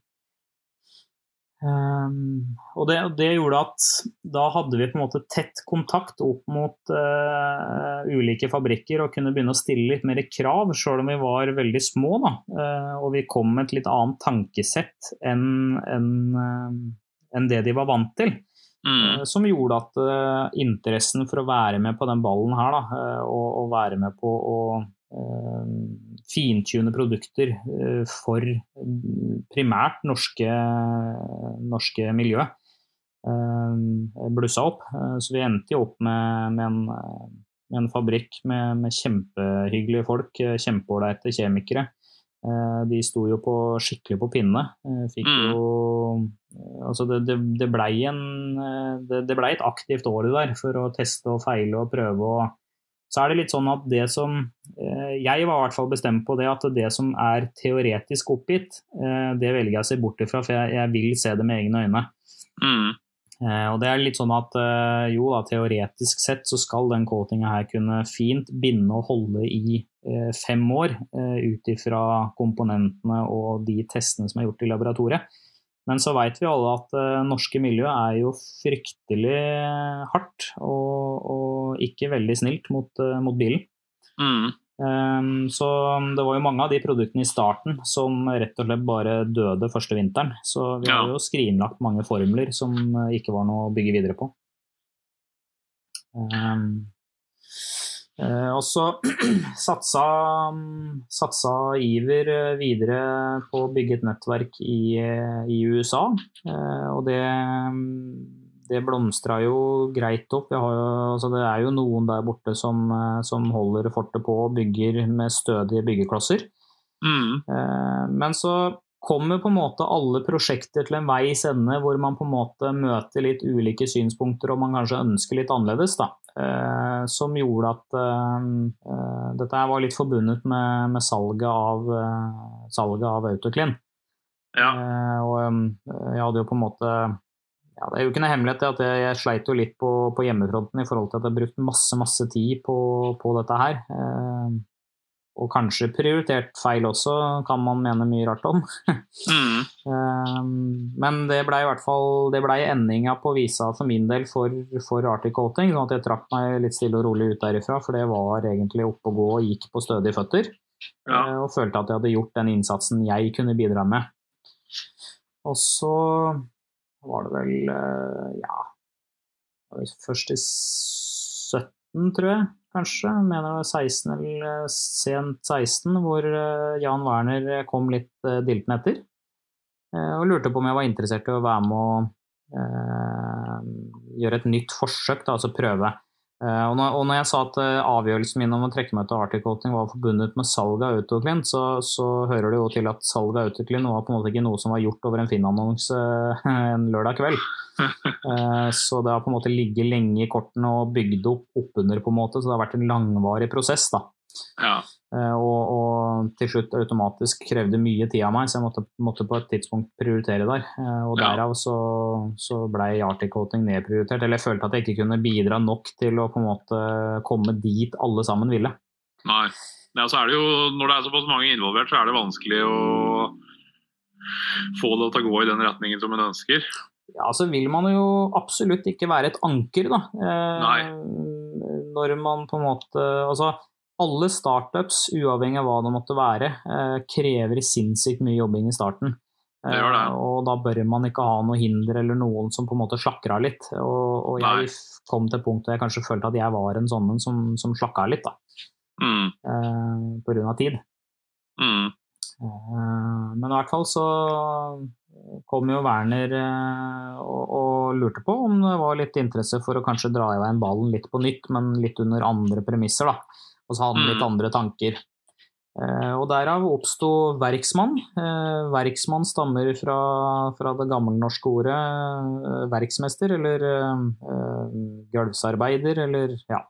Um, og det, det gjorde at da hadde vi på en måte tett kontakt opp mot uh, ulike fabrikker og kunne begynne å stille litt mer krav, sjøl om vi var veldig små. Da. Uh, og vi kom med et litt annet tankesett enn enn, enn det de var vant til. Mm. Eh, Som gjorde at uh, interessen for å være med på den ballen her, da, eh, og, og være med på å uh, fintune produkter uh, for primært norske, norske miljø, blussa opp. Så vi endte jo opp med, med, en, med en fabrikk med, med kjempehyggelige folk, kjempeålreite kjemikere. Eh, De sto jo på, skikkelig på pinne. Eh, Fikk Mm. jo Altså det, det, det blei en eh, det, det blei et aktivt år der for å teste og feile og prøve og så er det litt sånn at det som eh, Jeg var i hvert fall bestemt på det at det som er teoretisk oppgitt, eh, det velger jeg å se bort ifra, for jeg, jeg vil se det med egne øyne. Mm. Eh, og det er litt sånn at eh, jo da, teoretisk sett så skal den coatinga her kunne fint binde og holde i eh, fem år eh, ut ifra komponentene og de testene som er gjort i laboratoriet. Men så veit vi alle at eh, norske miljø er jo fryktelig hardt og, og ikke veldig snilt mot, eh, mot bilen. Mm. Um, så det var jo mange av de produktene i starten som rett og slett bare døde første vinteren. Så vi har jo skrinlagt mange formler som eh, ikke var noe å bygge videre på. Um, eh, og så satsa, satsa Iver eh, videre på å bygge et nettverk i, eh, i USA, eh, og det det blomstra jo greit opp. Har jo, altså det er jo noen der borte som, eh, som holder fortet på og bygger med stødige byggeklosser. Mm. Eh, Men så kommer på en måte alle prosjekter til en veis ende hvor man på en måte møter litt ulike synspunkter og man kanskje ønsker litt annerledes. Da. Eh, Som gjorde at eh, eh, dette var litt forbundet med, med salget, av, eh, salget av Autoclean. Ja. Eh, og eh, jeg hadde jo på en måte ja, Det er jo ikke noe hemmelighet at jeg, jeg sleit jo litt på, på hjemmefronten i forhold til at jeg har brukt masse masse tid på, på dette her. Og kanskje prioritert feil også, kan man mene mye rart om. Mm. Eh, men det blei i hvert fall det ble endinga på visa for min del for, for Arctic Coating, sånn at jeg trakk meg litt stille og rolig ut derifra, for det var egentlig oppe å gå og gikk på stødige føtter. Ja. Eh, og følte at jeg hadde gjort den innsatsen jeg kunne bidra med. Og så var det vel eh, ja var først i 17, tror jeg, kanskje. Mener det var 16 eller eh, sent 16, hvor eh, Jan Werner kom litt uh, dilten etter. eh, og lurte på om jeg var interessert i å være med eh, gjøre et nytt forsøk, da, altså prøve. Eh, og, når, og når jeg sa at eh, avgjørelsen min om å trekke meg til Arctic Coating var forbundet med salg av Autoclean, så, så hører det jo til at salg av Autoclean var på en måte ikke noe som var gjort over en Finn-annonse en lørdag kveld. Eh, så det har på en måte ligget lenge i kortene og bygd opp oppunder, på en måte, så det har vært en langvarig prosess. da. Ja. Eh, og, og til slutt automatisk krevde mye tid av meg, så jeg måtte, måtte på et tidspunkt prioritere der. Eh, og Ja. derav så, så blei Arctic Coating nedprioritert. Eller jeg følte at jeg ikke kunne bidra nok til å på en måte komme dit alle sammen ville. Nei. Ja, så er det jo, når det er såpass mange involvert, så er det vanskelig å få det til å gå i den retningen som en ønsker. Ja, så vil man jo absolutt ikke være et anker, da. Eh, når man på en måte Altså, alle startups, uavhengig av hva det måtte være, eh, krever sinnssykt mye jobbing i starten. Det gjør det. Eh, og da bør man ikke ha noe hinder eller noen som på en måte slakker av litt. Og, og jeg Nei. kom til et punkt hvor jeg kanskje følte at jeg var en sånn som, som slakka av litt, da. Mm. Eh, på grunn av tid. Mm. Eh, Men i hvert fall så kom jo Werner eh, og, og lurte på om det var litt interesse for å kanskje dra i veien ballen litt på nytt, men litt under andre premisser, da. Og så hadde han litt Mm. andre tanker. Eh, og derav oppsto verksmann. Eh, verksmann stammer fra, fra det gammelnorske ordet eh, verksmester, eller gulvsarbeider, eller ja,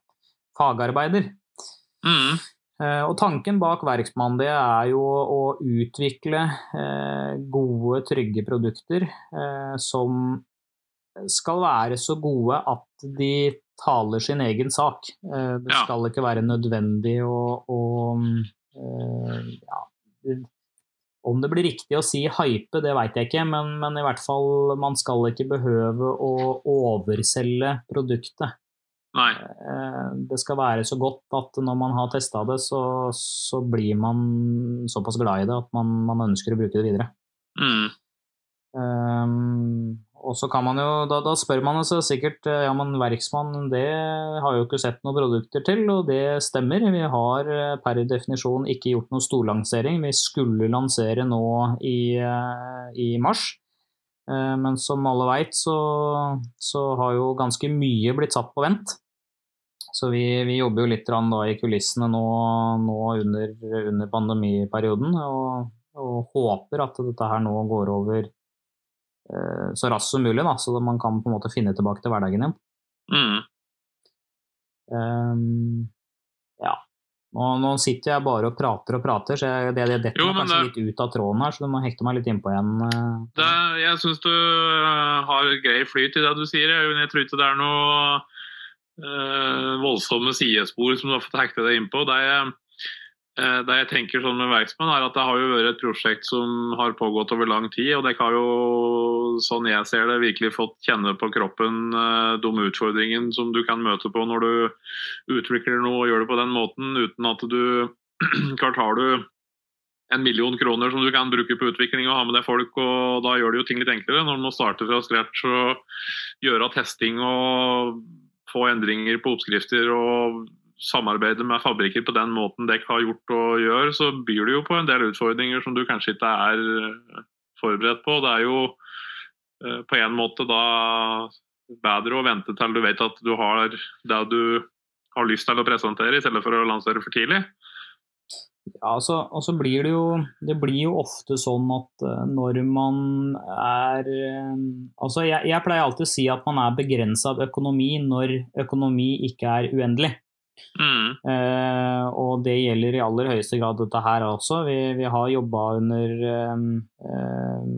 fagarbeider. Mm. Og tanken bak Verksmann det er jo å utvikle gode, trygge produkter som skal være så gode at de taler sin egen sak. Det skal ikke være nødvendig å, å Eh, ja, om det blir riktig å si hype, det veit jeg ikke, men, men, i hvert fall man skal ikke behøve å overselge produktet. Nei. Eh, det skal være så godt at når man har testa det, så, så, blir man såpass glad i det at man, man ønsker å bruke det videre. Mm. Um, og så kan man jo, da, da spør man seg sikkert eh, ja, men verksmann det har jo ikke sett noen produkter til, og det stemmer. Vi har eh, per definisjon ikke gjort noen storlansering. Vi skulle lansere nå i, eh, i mars. Men som alle veit, så, så, har jo ganske mye blitt satt på vent. Så vi, vi jobber jo litt i kulissene nå, nå under, under, pandemiperioden, og, og håper at dette her nå går over så raskt som mulig, da, så man kan på en måte finne tilbake til hverdagen igjen. Mm. Um, ja. Nå, nå, sitter jeg bare og prater og prater, så jeg, det, det detter meg kanskje det, litt ut av tråden her, så du må hekte meg litt innpå igjen. Eh. Det, jeg syns du uh, har grei flyt i det du sier. Jeg, jeg tror ikke det er noe øh, voldsomme sidespor som du har fått hekte deg innpå. Det er Eh, det jeg tenker sånn med Verksmann er at Det har jo vært et prosjekt som har pågått over lang tid. og det har jo, sånn jeg ser det, virkelig fått kjenne på kroppen eh, de utfordringene som du kan møte på når du utvikler noe og gjør det på den måten, uten at du Klart har du en million kroner som du kan bruke på utvikling og ha med deg folk, og da gjør det jo ting litt enklere. Når du må starte fra scratch og gjøre testing og få endringer på oppskrifter og samarbeider med fabrikker på den måten dere har gjort og gjør, så byr det jo på en del utfordringer som du kanskje ikke er eh, forberedt på. Det er jo eh, på en måte da bedre å vente til du vet at du har det du har lyst til å presentere, i stedet for å lansere for tidlig. Ja, altså, og så blir det jo Det blir jo ofte sånn at uh, når man er Altså, jeg, jeg, pleier alltid å si at man er begrensa av økonomi når økonomi ikke er uendelig. Mm. Uh, og det gjelder i aller høyeste grad dette her også. Vi, vi har jobba under eh, eh,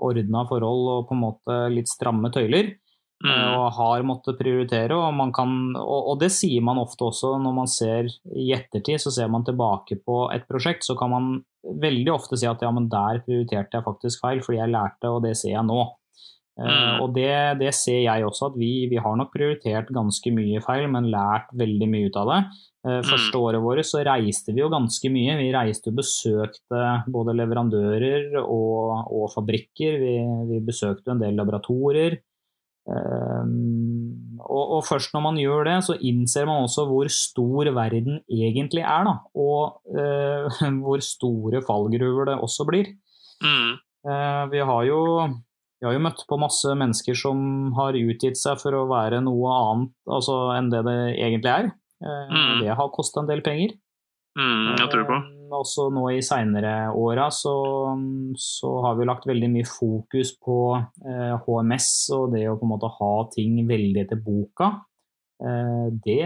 ordna forhold og på en måte litt stramme tøyler. Mm. Uh, og har måttet prioritere. Og, kan, og, og, det sier man ofte også når man ser i ettertid, så ser man tilbake på et prosjekt, så kan man veldig ofte si at ja, men der prioriterte jeg faktisk feil, fordi jeg lærte, og det ser jeg nå. Eh, mm. Og det, det, ser jeg også, at vi, vi, har nok prioritert ganske mye feil, men lært veldig mye ut av det. Første mm. Første året vårt så reiste vi jo ganske mye. Vi reiste og besøkte både leverandører og, og fabrikker. Vi, vi, besøkte en del laboratorier. Um, og, og, først når man gjør det, så innser man også hvor stor verden egentlig er. Da, og uh, hvor store fallgruver det også blir. Mm. Uh, vi har jo vi har jo møtt på masse mennesker som har utgitt seg for å være noe annet altså, enn det det egentlig er. Eh, mm. Det har kosta en del penger. Mm, jeg tror på. Eh, også nå i seinere åra så, så, har vi lagt veldig mye fokus på eh, HMS og det å på en måte ha ting veldig etter boka. Eh, det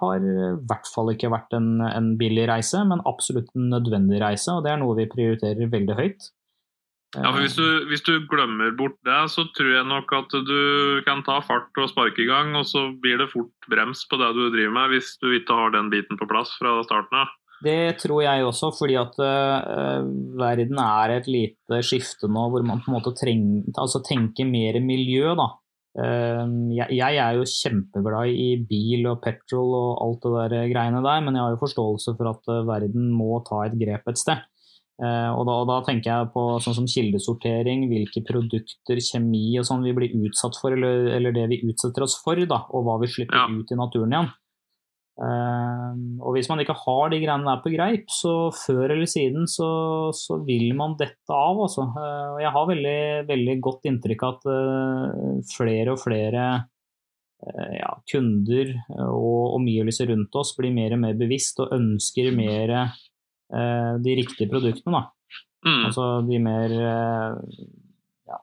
har i hvert fall ikke vært en, en billig reise, men absolutt en nødvendig reise, og det er noe vi prioriterer veldig høyt. Ja, for hvis du, hvis du, glemmer bort det, så tror jeg nok at du kan ta fart og sparke i gang, og så blir det fort brems på det du driver med, hvis du ikke har den biten på plass fra starten av. Det tror jeg også, fordi at uh, verden er et lite skifte nå hvor man på en måte trenger, altså tenker mer miljø. da. Uh, jeg, jeg, er jo kjempeglad i bil og petrol og alt det der greiene der, men jeg har jo forståelse for at uh, verden må ta et grep et sted. Eh, og da, og da, tenker jeg på sånn som kildesortering, hvilke produkter, kjemi og sånn vi blir utsatt for, eller, eller, det vi utsetter oss for, da, og hva vi slipper ja. ut i naturen igjen. Uh, og hvis man ikke har de greiene der på greip, så før eller siden så, så vil man dette av. Altså. Uh, jeg har veldig, veldig godt inntrykk av at uh, flere og flere ja, kunder og omgivelser rundt oss blir mer og mer bevisst og ønsker mer de riktige produktene, da. Mm. Altså de mer eh, ja,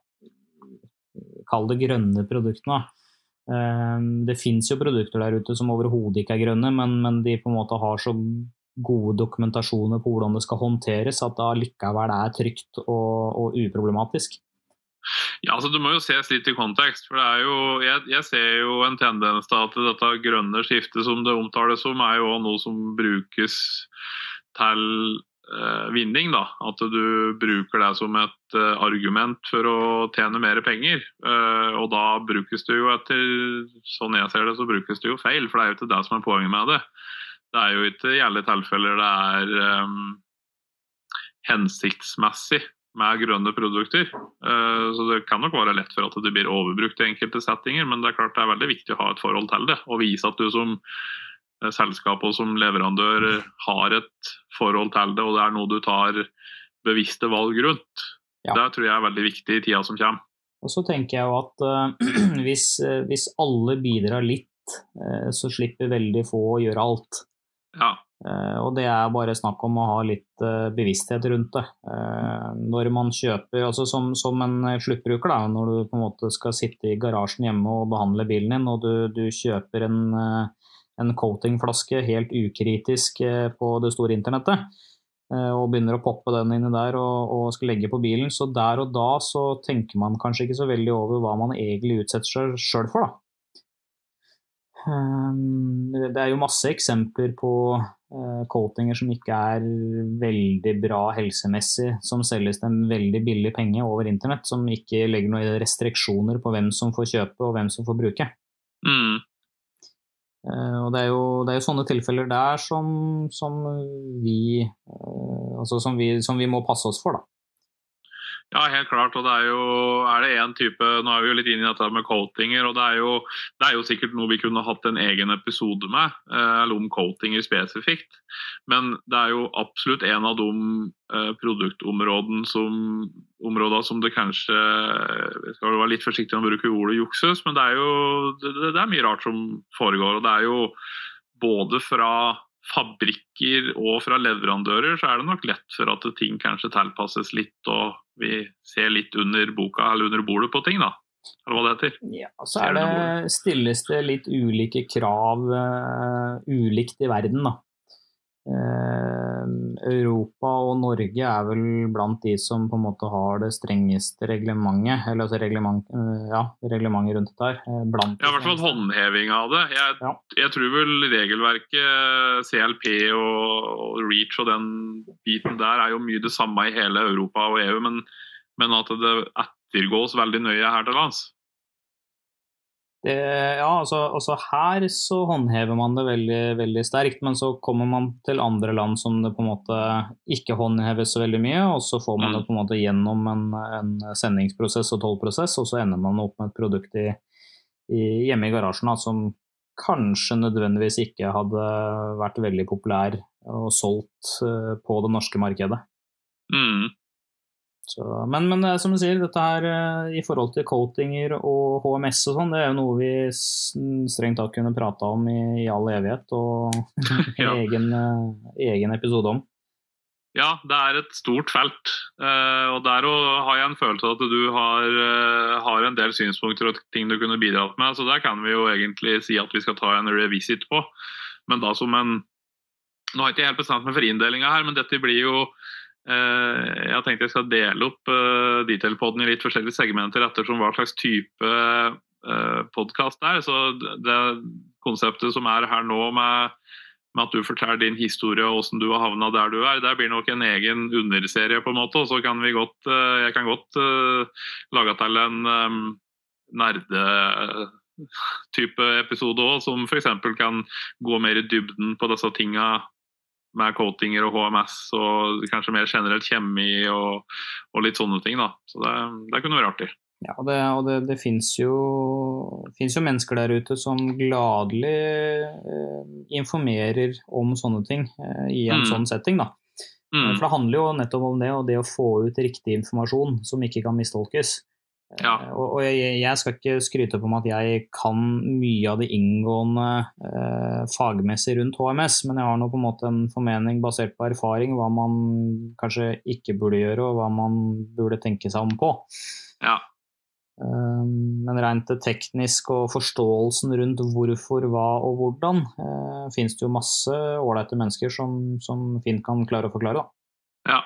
Kall det grønne produktene. Eh, Det fins jo produkter der ute som overhodet ikke er grønne, men, men de på en måte har så gode dokumentasjoner på hvordan det skal håndteres, at det allikevel er trygt og, og uproblematisk. Ja, altså Du må jo ses litt i kontekst. for det er jo, Jeg, jeg ser jo en tendens til at dette grønne skiftet som det omtales som, er jo noe som brukes til eh, vinning. da, At du bruker det som et eh, argument for å tjene mer penger. Eh, og da brukes det jo etter sånn jeg ser det, så brukes det jo feil. For det er jo ikke det som er poenget med det. Det er jo ikke i alle tilfeller det er eh, hensiktsmessig med grønne produkter. Eh, Så det kan nok være lett for at det blir overbrukt i enkelte settinger, men det er klart det er veldig viktig å ha et forhold til det. Og vise at du som eh, selskap og som leverandør eh, har et forhold til det, og det er noe du tar bevisste valg rundt. Ja. Det tror jeg er veldig viktig i tida som kommer. Og så tenker jeg jo at uh, hvis, uh, hvis alle bidrar litt, uh, så slipper veldig få å gjøre alt. Ja. Og det er bare snakk om å ha litt bevissthet rundt det. Når man kjøper, altså som, som en sluttbruker, da, når du på en måte skal sitte i garasjen hjemme og behandle bilen din, og du, du kjøper en, en coatingflaske helt ukritisk eh, på det store internettet, eh, og begynner å poppe den inni der og, og skal legge på bilen, så der og da så tenker man kanskje ikke så veldig over hva man egentlig utsetter seg sjøl for, da. Um, Det er jo masse eksempler på eh, coatinger som ikke er veldig bra helsemessig, som selges til en veldig billig penge over internett, som ikke legger noen restriksjoner på hvem som får kjøpe og hvem som får bruke. Mm. Eh, og det er, jo, det er jo sånne tilfeller der som, som, vi, eh, altså som, vi, som vi må passe oss for, da. Ja, helt klart. Og det er jo er det en type Nå er vi jo litt inne i dette med coatinger, og det er, jo, det er jo sikkert noe vi kunne hatt en egen episode med, eh, eller om coatinger spesifikt. Men det er jo absolutt en av de eh, produktområdene som, som det kanskje Jeg skal være litt forsiktig med å bruke ordet jukses, men det er jo det, det er mye rart som foregår. Og det er jo både fra fabrikker og fra leverandører så er det nok lett for at ting kanskje tilpasses litt, og vi ser litt under boka eller under bordet på ting, da. Eller hva det heter. Ja, så er det, stilles det litt ulike krav uh, ulikt i verden, da. Uh, Europa og Norge er vel blant de som på en måte har det strengeste reglementet, eller altså reglement, uh, ja, reglementet rundt dette her. Blant ja, i hvert fall håndheving av det. Jeg, Ja. jeg tror vel regelverket, CLP og, og REACH og den biten der er jo mye det samme i hele Europa og EU, men, men at det ettergås veldig nøye her til lands. Det, ja, altså, altså her så håndhever man det veldig, veldig sterkt, men så kommer man til andre land som det på en måte ikke håndheves så veldig mye, og så får man Mm. det på en måte gjennom en, en sendingsprosess og tollprosess, og så ender man opp med et produkt i, i, hjemme i garasjen da, som kanskje nødvendigvis ikke hadde vært veldig populær og solgt eh, på det norske markedet. Mm. Så, men, men eh, som du sier, dette her eh, i forhold til coatinger og HMS og sånn, det er jo noe vi strengt tatt kunne prata om i, i all evighet og Ja. egen, eh, egen episode om. Ja, det er et stort felt. Eh, og der har jeg en følelse av at du har, har en del synspunkter og ting du kunne bidratt med. Så der kan vi jo egentlig si at vi skal ta en revisit på. Men da som en Nå har jeg ikke helt bestemt meg for inndelinga her, men dette blir jo Jeg har tenkt jeg skal dele opp Detailpodden detailpoden i litt forskjellige segmenter ettersom hva slags type uh, podkast det er. Så det, konseptet som er her nå med med at du forteller din historie og hvordan du har havna der du er. Der blir nok en egen underserie, på en måte. Og så kan vi godt eh, Jeg kan godt eh, lage til en nerde nerdetype episode òg, som f.eks. kan gå mer i dybden på disse tinga med coatinger og HMS og kanskje mer generelt kjemi og, og litt sånne ting. da. Så det, det kunne være artig. Ja, det, og det, det fins jo, jo mennesker der ute som gladelig eh, informerer om sånne ting eh, i en Mm. sånn setting. da. Mm. For det handler jo nettopp om det, og det å få ut riktig informasjon som ikke kan mistolkes. Ja. Eh, Og, og jeg, jeg skal ikke skryte på meg at jeg kan mye av det inngående eh, fagmessig rundt HMS, men jeg har nå på en måte en formening basert på erfaring hva man kanskje ikke burde gjøre, og hva man burde tenke seg om på. Ja. Um, Men rent det teknisk og forståelsen rundt hvorfor, hva og hvordan, eh, finnes det jo masse ålreite mennesker som, som fint kan klare å forklare. Da. Ja.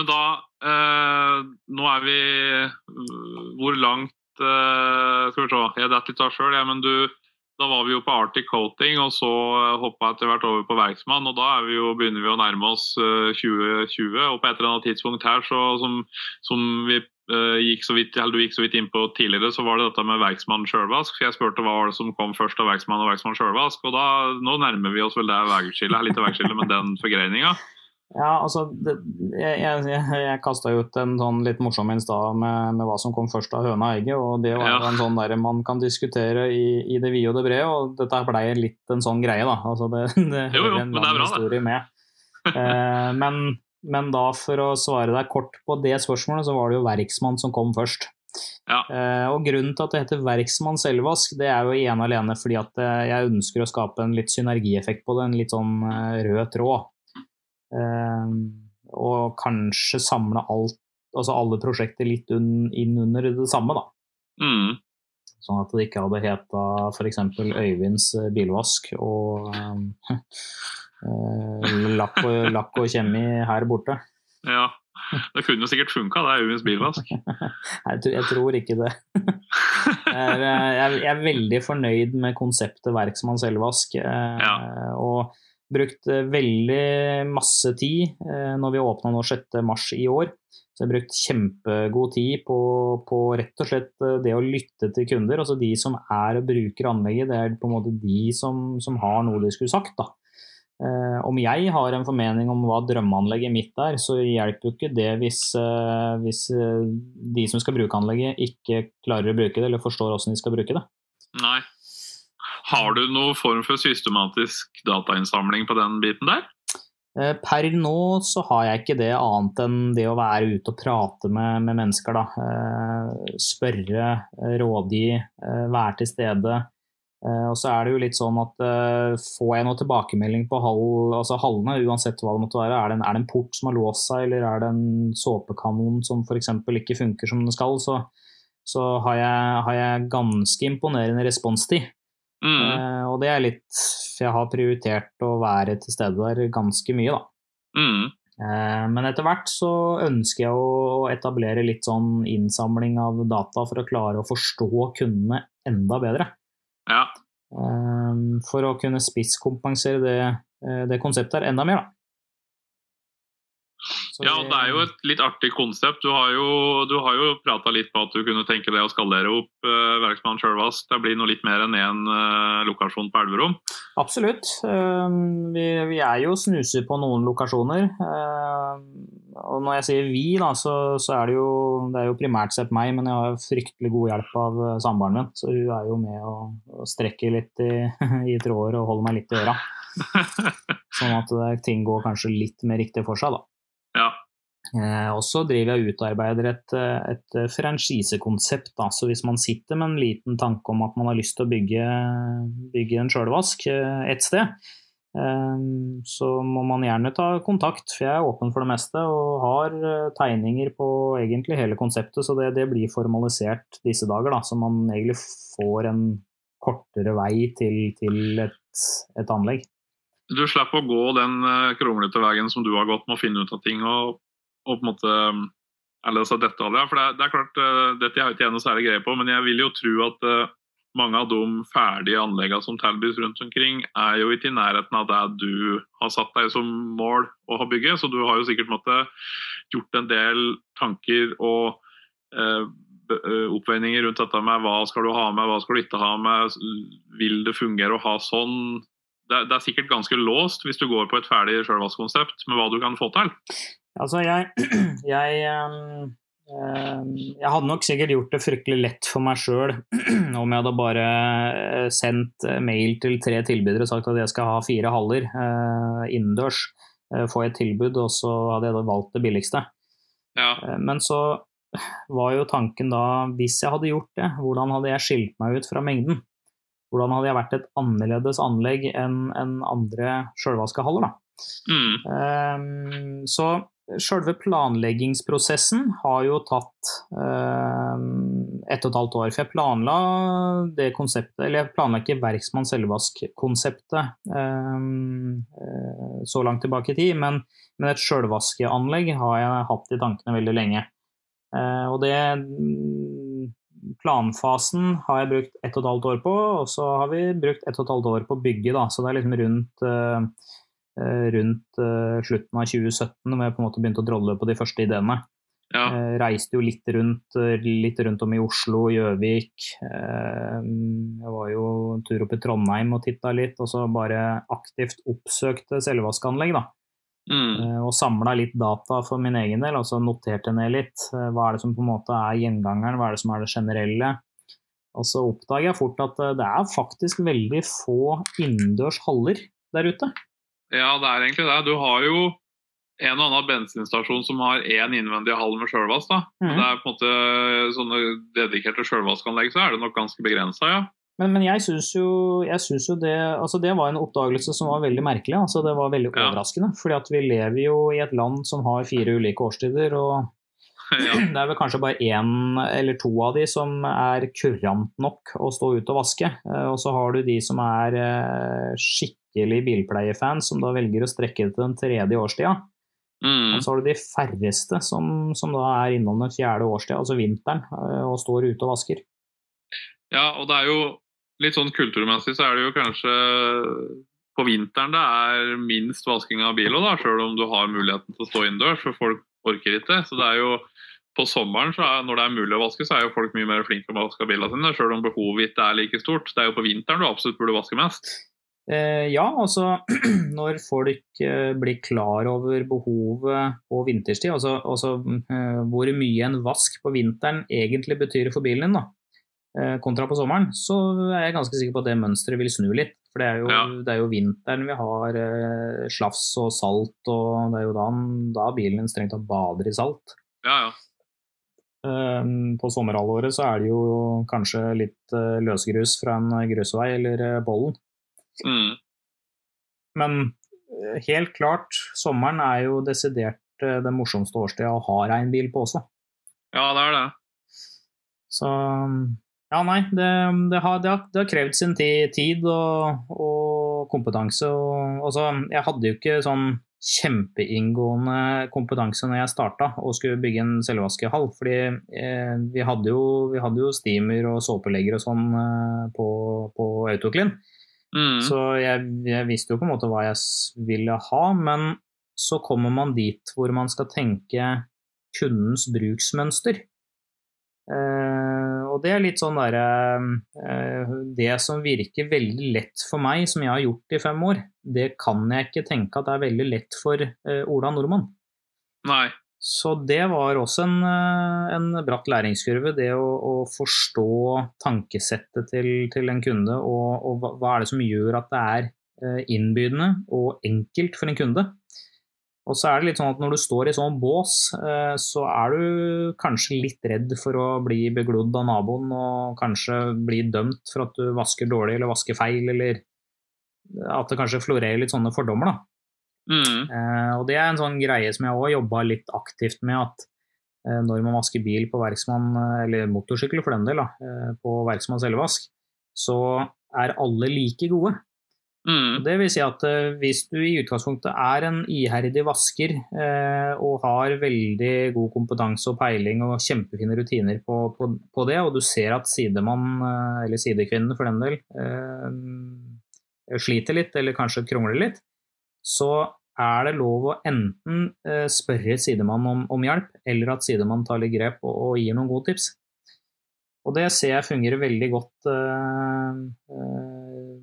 Men da eh, Nå er vi øh, Hvor langt eh, Skal vi se, jeg detter litt av sjøl, ja, men du da var vi jo på Arctic Coating, og så hoppa jeg etter hvert over på Verksmann. og Da vi jo, begynner vi å nærme oss eh, 2020. og På et eller annet tidspunkt her, så, som, som vi eh, gikk vidt, du gikk så vidt inn på tidligere, så var det dette med Verksmann sjølvask. Jeg spurte hva var det som kom først av Verksmann og Verksmann sjølvask. Og da, nå nærmer vi oss vel det veiskillet, litt av veiskillet, men den forgreininga. Ja, altså, det, jeg, jeg, jeg, kasta ut en sånn litt morsom en i stad med, med hva som kom først av høna og egget. og Det var Ja. en sånn der man kan diskutere i, i det vide og det brede, og dette blei litt en sånn greie, da. Altså, det, det Jo, jo, en men det er bra, det. med. Eh, men, men da, for å svare deg kort på det spørsmålet, så var det jo Verksmann som kom først. Ja. Eh, og Grunnen til at det heter Verksmann selvvask, det er jo ene og alene fordi at eh, jeg ønsker å skape en litt synergieffekt på det, en litt sånn eh, rød tråd. Eh, og kanskje samle alt, altså alle prosjekter litt un, inn under det samme, da. Mm. Sånn at det ikke hadde heta f.eks. Øyvinds eh, bilvask og eh, eh, lakk, og, lakk og kjemi her borte. Ja. Det kunne jo sikkert funka, det er Øyvinds bilvask. Jeg, tror- jeg tror ikke det. Jeg er, eh, jeg er- veldig fornøyd med konseptet Verksmann selvvask. eh, Ja. Og brukt eh, veldig masse tid eh, når vi åpna nå 6. mars i år. Så jeg har brukt kjempegod tid på, på rett og slett eh, det å lytte til kunder. Altså de som er og bruker anlegget, det er på en måte de som, som har noe de skulle sagt. da. Eh, om jeg har en formening om hva drømmeanlegget mitt er, så hjelper jo ikke det hvis, eh, hvis de som skal bruke anlegget, ikke klarer å bruke det, eller forstår hvordan de skal bruke det. Nei. Har du noen form for systematisk datainnsamling på den biten der? Eh, Per nå så har jeg ikke det annet enn det å være ute og prate med, med mennesker. Da. Eh, Spørre, eh, rådgi, være til stede. Og så er det jo litt sånn at får jeg noe tilbakemelding på hall, altså hallene, uansett hva det måtte være, er det, en, er det en port som har låst seg, eller er det en såpekanon som f.eks. ikke funker som den skal, så, så har, jeg, har jeg ganske imponerende responstid. Mm. Eh, og det er litt jeg har prioritert å være til stede der ganske mye, da. Mm. Eh, men etter hvert så ønsker jeg å etablere litt sånn innsamling av data for å klare å forstå kundene enda bedre. Ja. Eh, for å kunne spisskompensere det, det konseptet her enda mer, da. Så ja, det er jo et litt artig konsept. Du har jo, du har jo prata litt på at du kunne tenke deg å skalere opp uh, Verksmann sjølvask. Det blir noe litt mer enn én eh, lokasjon på Elverum. Absolutt. Eh, Vi, vi er jo snuser på noen lokasjoner. Uh, Og når jeg sier vi, da, så, så er det jo det er jo primært sett meg, men jeg har fryktelig god hjelp av eh, samboeren min. Så hun er jo med og, og strekker litt i, i tråder og holder meg litt i øra. Sånn at det, ting går kanskje litt mer riktig for seg, da. Eh, og så driver jeg og utarbeider et, eh, et franchisekonsept. Så hvis man sitter med en liten tanke om at man har lyst til å bygge, bygge en sjølvask eh, et sted, eh, så må man gjerne ta kontakt, for jeg er åpen for det meste og har eh, tegninger på egentlig hele konseptet, så det, det blir formalisert disse dager. da, Så man egentlig får en kortere vei til, til et, et anlegg. Du slipper å gå den eh, kronglete veien som du har gått med å finne ut av ting og, og på en måte Eller altså detaljer. For det er, det er klart, eh, dette har ikke noe særlig greie på, men jeg vil jo tro at eh, mange av de ferdige anleggene som tilbys rundt omkring, er jo ikke i nærheten av det du har satt deg som mål å ha bygget. Så du har jo sikkert måtte, gjort en del tanker og eh, eh, oppveininger rundt dette med hva skal du ha med, hva skal du ikke ha med, vil det fungere å ha sånn? Det, det er sikkert ganske låst hvis du går på et ferdig sjølvaskkonsept med hva du kan få til. Altså, jeg, jeg, jeg hadde nok sikkert gjort det fryktelig lett for meg sjøl om jeg hadde bare eh, sendt eh, mail til tre tilbydere og sagt at jeg skal ha fire haller eh, innendørs. Får et tilbud, og så hadde jeg da valgt det billigste. Ja. Men så var jo tanken da, hvis jeg hadde gjort det, hvordan hadde jeg skilt meg ut fra mengden? Hvordan hadde jeg vært et annerledes anlegg enn enn andre sjølvaskehaller, da? Mm. Um, Så selve planleggingsprosessen har jo tatt eh, ett og et halvt år. For jeg planla det konseptet, eller jeg planla ikke Verksmann Selvvask-konseptet ehm, eh, så langt tilbake i tid, men, men et sjølvaskeanlegg har jeg hatt i tankene veldig lenge. Eh, Og det mm, Planfasen har jeg brukt ett og et halvt år på, og så har vi brukt ett og et halvt år på bygget. Da. Så det er liksom rundt, eh, eh, rundt eh, slutten av 2017 hvor jeg på en måte begynte å drolle på de første ideene. Ja. Eh, reiste jo litt rundt, eh, litt rundt om i Oslo, Gjøvik. Eh, jeg var jo en tur opp i Trondheim og titta litt, og så bare aktivt oppsøkte selvvaskanlegg, da. Mm. Eh, og samla litt data for min egen del, og så noterte ned litt. Eh, Hva er det som på en måte er gjengangeren, hva er det som er det generelle? Og så oppdager jeg fort at eh, det er faktisk veldig få innendørs haller der ute. Ja, det er egentlig det. Du har jo en og annen bensinstasjon som har én innvendig hall med sjølvask. Mhm. det er på en måte sånne dedikerte sjølvaskanlegg, så er det nok ganske begrensa, ja. Men, men jeg syns jo, jo det altså Det var en oppdagelse som var veldig merkelig. altså Det var veldig Ja. overraskende. fordi at vi lever jo i et land som har fire ulike årstider. og ja. Det er vel kanskje bare én eller to av de som er kurant nok å stå ute og vaske. Eh, Og så har du de som er eh, skikkelig bilpleiefans, som da velger å strekke det til den tredje årstida. Mm. Og så har du de færreste som, som da er innom den fjerde årstida, altså vinteren, eh, og står ute og vasker. Ja, og det er jo litt sånn kulturmessig så er det jo kanskje på vinteren det er minst vasking av bil òg, sjøl om du har muligheten til å stå innendørs, for folk orker ikke. Så det er jo på sommeren, så er, når det er mulig å vaske, så er jo folk mye mer flinke til å vaske bilene sine, sjøl om behovet ikke er like stort. Det er jo på vinteren du absolutt burde vaske mest. Eh, ja, altså når folk eh, blir klar over behovet på vinterstid, altså, altså eh, hvor mye en vask på vinteren egentlig betyr for bilen din, da, eh, kontra på sommeren, så er jeg ganske sikker på at det mønsteret vil snu litt. For det er jo, Ja. det er jo vinteren vi har eh, slafs og salt, og det er jo da, da bilen din strengt tatt bader i salt. Ja, ja. Eh, På sommerhalvåret så er det jo kanskje litt eh, løsgrus fra en grusvei eller eh, bollen. Mm. Men eh, helt klart, sommeren er jo desidert det morsomste årstida å ha regnbil på også. ja, det er det. Så ja, nei, det, det, har, det, har, det har krevd sin tid, tid og, og kompetanse. Og, altså, jeg hadde jo ikke sånn kjempeinngående kompetanse når jeg starta og skulle bygge en selvvaskehall. Fordi eh, vi, hadde jo, vi hadde jo steamer og såpelegger og sånn eh, på, på Autoclean. Mm. Så jeg, jeg visste jo på en måte hva jeg ville ha, men så kommer man dit hvor man skal tenke kundens bruksmønster. Eh, og det er litt sånn derre eh, Det som virker veldig lett for meg, som jeg har gjort i fem år, det kan jeg ikke tenke at er veldig lett for eh, Ola Nordmann. Nei. Så det var også en, eh, en bratt læringskurve, det å, å forstå tankesettet til, til en kunde, og, og hva, er det som gjør at det er eh, innbydende og enkelt for en kunde. Og så er det litt sånn at når du står i sånn bås, eh, så er du kanskje litt redd for å bli beglodd av naboen og kanskje bli dømt for at du vasker dårlig eller vasker feil, eller at det kanskje florerer litt sånne fordommer, da. Mm. Eh, og det er en sånn greie som jeg òg jobba litt aktivt med, at eh, når man vasker bil på verksmann, eller motorsykkel for den del, da, på verksmann selvvask, så er alle like gode. Mm. Det vil si at eh, hvis du i utgangspunktet er en iherdig vasker eh, og har veldig god kompetanse og peiling og kjempefine rutiner på, på, på det, og du ser at sidemann, eh, eller sidekvinnen for den del, eh, sliter litt eller kanskje krongler litt, så er det lov å enten eh, spørre sidemann om, om hjelp, eller at sidemann tar litt grep og, og gir noen gode tips. Og det ser jeg fungerer veldig godt eh, eh,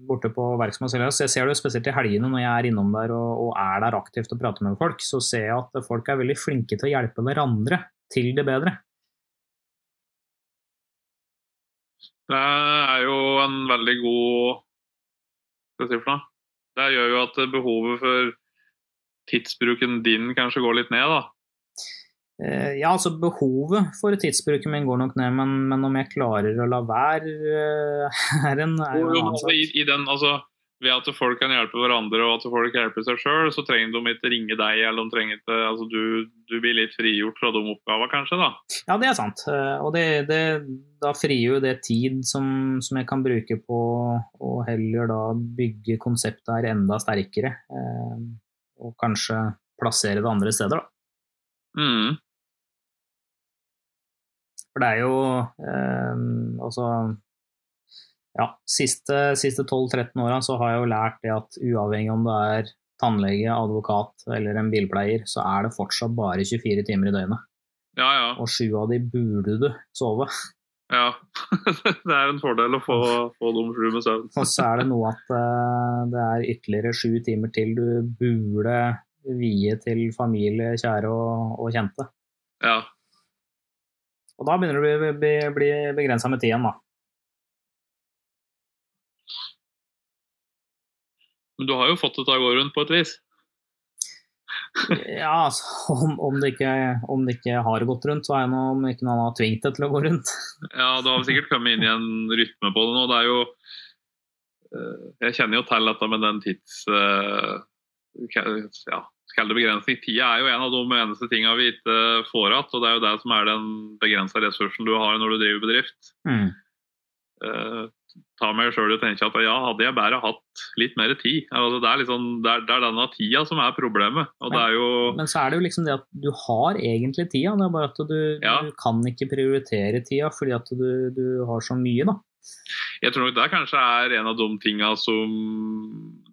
borte på Verksmann Seljas. Jeg ser det spesielt i helgene når jeg er innom der og, og er der aktivt og prater med folk, så ser jeg at folk er veldig flinke til å hjelpe hverandre til det bedre. Det er jo en veldig god skal jeg si for noe? Det gjør jo at behovet for tidsbruken din kanskje går litt ned, da. Eh, ja, altså behovet for tidsbruken min går nok ned, men, men om jeg klarer å la være, eh, er en, er jo altså, i, i den, altså, ved at folk kan hjelpe hverandre og at folk hjelper seg sjøl, så trenger de ikke ringe deg. eller de trenger ikke, altså du, du blir litt frigjort fra de oppgavene, kanskje. da. Ja, det er sant. Eh, Og det, det, da frigjør det tid som, som jeg kan bruke på å heller da bygge konseptet her enda sterkere. Og kanskje plassere det andre steder, da. Mm. For det er jo eh, altså Ja, siste, siste 12-13 åra så har jeg jo lært det at uavhengig om det er tannlege, advokat eller en bilpleier, så er det fortsatt bare 24 timer i døgnet. Ja, ja. Og sju av de burde du sove. ja. det er en fordel å få, få de sju med søvn. Og så er det noe at eh, det er ytterligere sju timer til du burde vie til familie, kjære og, og kjente. Ja. Og da begynner du å bli, bli, bli begrensa med tiden, da. Men du har jo fått det til å gå rundt på et vis. Ja, altså, om, om, det ikke, om det ikke har gått rundt, så er det noe om ikke noen har tvingt det til å gå rundt. Ja, du har sikkert kommet inn i en rytme på det nå. Det er jo eh, Jeg kjenner jo til dette med den tids... eh, Ja, kall det begrensning. Tida er jo en av de eneste tingene vi ikke får igjen. Og det er jo det som er den begrensa ressursen du har når du driver bedrift. Mm. Uh, ta meg sjøl og tenke at ja, hadde jeg bare hatt litt mer tid. Altså, det, er liksom, det, er, det er denne tida som er problemet. Og det er jo Men så er det jo liksom det at du har egentlig tida, det er bare at du, Ja. du kan ikke prioritere tida fordi at du, du har så mye, da. Jeg tror nok det kanskje er en av de tinga som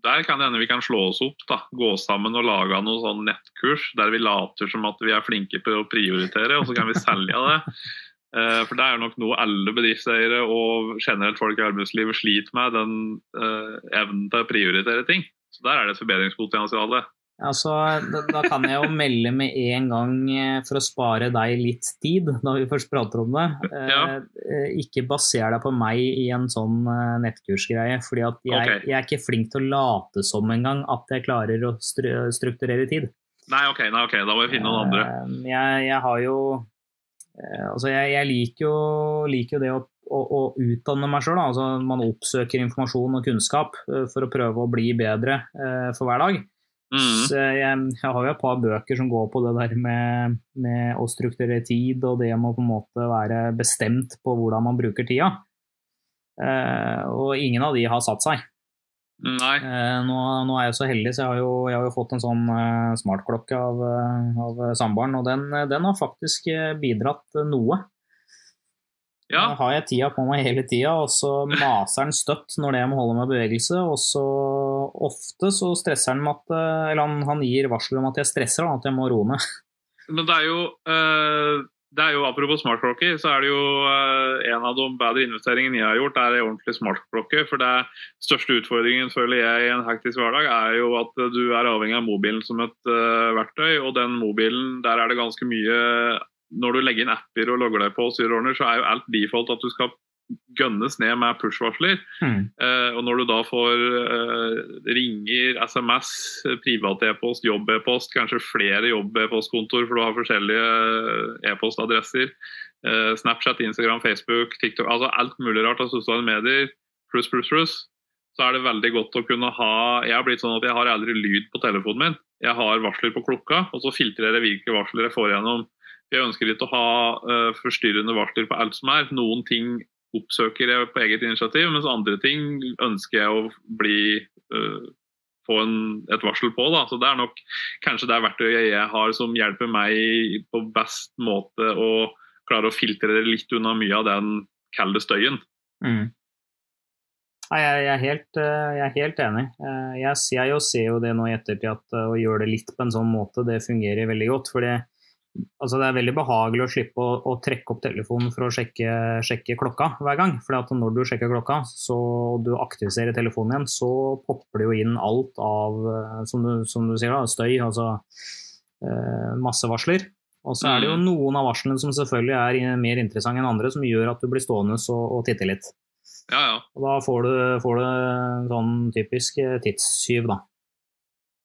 Der kan det hende vi kan slå oss opp. da, Gå sammen og lage noe sånn nettkurs der vi later som at vi er flinke på å prioritere, og så kan vi selge det. Eh, For det er nok noe alle bedriftseiere og generelt folk i arbeidslivet sliter med, den eh, evnen til å prioritere ting. Så der er det et forbedringspotensial. Altså, da, da kan jeg jo melde med en gang eh, for å spare deg litt tid, da vi først prater om det. Eh, Ja. eh, Ikke baser deg på meg i en sånn nettkursgreie. fordi jeg, okay. jeg er ikke flink til å late som engang at jeg klarer å stru strukturere tid. Nei, ok, nei, ok, da må vi finne noen andre. Eh, Jeg, jeg har jo eh, Altså, jeg, jeg liker jo, liker jo det å, å, å utdanne meg sjøl. Altså, man oppsøker informasjon og kunnskap for å prøve å bli bedre for hver dag. Mm. Så jeg, jeg har jo et par bøker som går på det der med, med å strukturere tid, og det med å på en måte være bestemt på hvordan man bruker tida. Eh, og ingen av de har satt seg. Nei. Eh, nå, nå er jeg så heldig, så jeg har jo, jeg har jo fått en sånn eh, smartklokke av, eh, av samboeren, og den, den har faktisk eh, bidratt noe. Ja. Da har jeg tida på meg hele tida, og så maser den støtt når det må holde med bevegelse. Og så ofte så stresser han med at eh, Eller han, han gir varsel om at jeg stresser, at jeg må roe ned. Men det er jo uh det er jo Apropos smartklokker, så er det jo uh, en av de bedre investeringene jeg har gjort, er en ordentlig smartklokke. For det største utfordringen føler jeg i en hektisk hverdag, er jo at du er avhengig av mobilen som et uh, verktøy. Og den mobilen, der er det ganske mye Når du legger inn apper og logger deg på, så er jo alt default at du skal gønnes ned med push-varsler. Mm. Eh, og når du da får eh, ringer, SMS, privat e-post, jobb-e-post, kanskje flere jobb-e-postkontor, for du har forskjellige eh, e-postadresser, eh, Snapchat, Instagram, Facebook, TikTok, altså alt mulig rart av sosiale medier, pluss, pluss, pluss, så er det veldig godt å kunne ha Jeg har blitt sånn at jeg har aldri lyd på telefonen min. Jeg har varsler på klokka, og så filtrerer jeg hvilke varsler jeg får gjennom. Jeg ønsker ikke å ha eh, forstyrrende varsler på alt som er. Noen ting oppsøker jeg på eget initiativ, mens andre ting ønsker jeg å bli øh, få en, et varsel på. Da. Så Det er nok kanskje det verktøyet jeg har som hjelper meg på best måte å klare å filtrere litt unna mye av den kalde støyen. Mm. Jeg, er helt, eh, jeg er helt enig. Eh, Jeg, jeg ser jo det nå i ettertid at eh, å gjøre det litt på en sånn måte, det fungerer veldig godt. For det, altså det er veldig behagelig å slippe å, å trekke opp telefonen for å sjekke, sjekke klokka hver gang. For når du sjekker klokka så, og du aktiviserer telefonen igjen, så popper det jo inn alt av, eh, som du, som du sier, da, støy. Altså eh, masse varsler. Og så er det jo noen av varslene som selvfølgelig er mer interessante enn andre, som gjør at du blir stående og, og titte litt. Ja, ja. Og da får du, får du sånn typisk tidssyv tidstyv, da.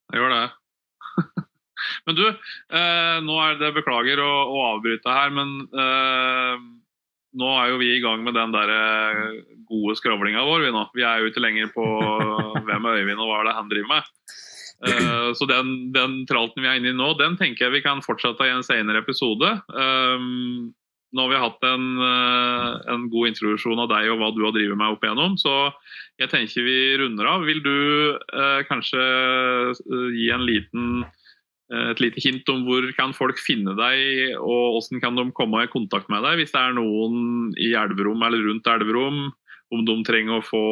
Jeg gjør det. Men du, eh, nå er det Beklager å, å avbryte her, men eh, nå er jo vi i gang med den der eh, gode skravlinga vår. Vi nå. Vi er jo ikke lenger på hvem er Øyvind og hva er det han driver med. Eh, så den, den tralten vi er inne i nå, den tenker jeg vi kan fortsette i en senere episode. Um, nå har vi hatt en, uh, en, god introduksjon av deg og hva du har drevet med opp igjennom, så jeg tenker vi runder av. Vil du kanskje gi en liten et lite hint om hvor kan folk finne deg, og hvordan kan de komme i kontakt med deg hvis det er noen i Elverum eller rundt Elverum, om de trenger å få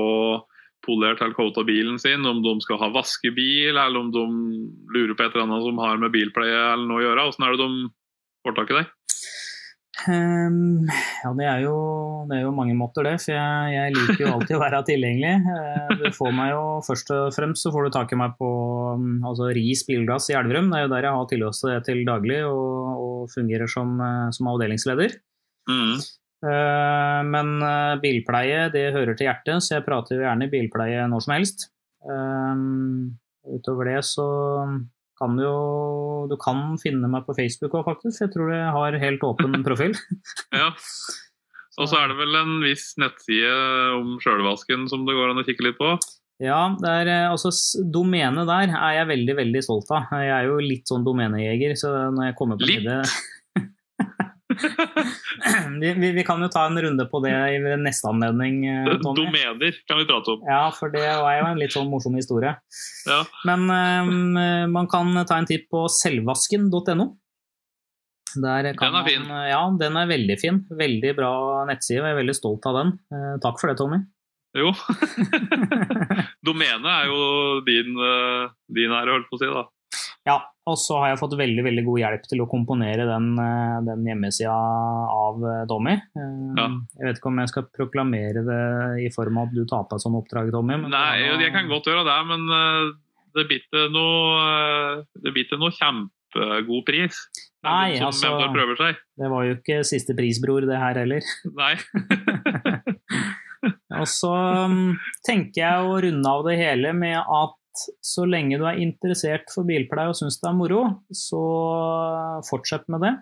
polert eller coata bilen sin, om de skal ha vaskebil, eller om de lurer på et eller annet som har med bilpleie eller noe å gjøre. Hvordan er det de får tak i deg? Um, ja, det er, jo, det er, jo, mange måter, det. For jeg, jeg, liker jo alltid å være tilgjengelig. Uh, du får meg jo først og fremst så får du tak i meg på um, altså Ris bilglass i Elverum. Det er jo der jeg har tilholdelse til daglig og, og fungerer som, uh, som avdelingsleder. Mm. Uh, men eh, bilpleie det hører til hjertet, så jeg prater jo gjerne bilpleie når som helst. Eh, utover det så kan du jo Du kan finne meg på Facebook òg, faktisk. Jeg tror jeg har helt åpen profil. ja. Og så er det vel en viss nettside om sjølvasken som det går an å kikke litt på? Ja, er, altså domenet der er jeg veldig veldig stolt av. Jeg er jo litt sånn domenejeger, så når jeg kommer på litt? det vi, vi, vi, kan jo ta en runde på det i neste anledning. Tommy. Domener kan vi prate om. Ja, for det var jo en litt sånn morsom historie. Ja. Men um, man kan ta en titt på selvvasken.no. den er fin. Man, ja, den er veldig fin. Veldig bra nettside, jeg er veldig stolt av den. Uh, takk for det, Tommy. Jo. Domenet er jo din, din ære, holdt på å si. da. Ja, og så har jeg fått veldig veldig god hjelp til å komponere den, eh, den hjemmesida av eh, Tommy. Eh, ja. Jeg vet ikke om jeg skal proklamere det i form av at du tar på deg sånn oppdrag, Tommy. Nei, jeg kan godt gjøre det, men det blir noe, det noe kjempegod pris. Nei, altså, det var jo ikke siste prisbror, det her heller. Nei. og så mm, tenker jeg å runde av det hele med at så lenge du er interessert for bilpleie og syns det er moro, så fortsett med det.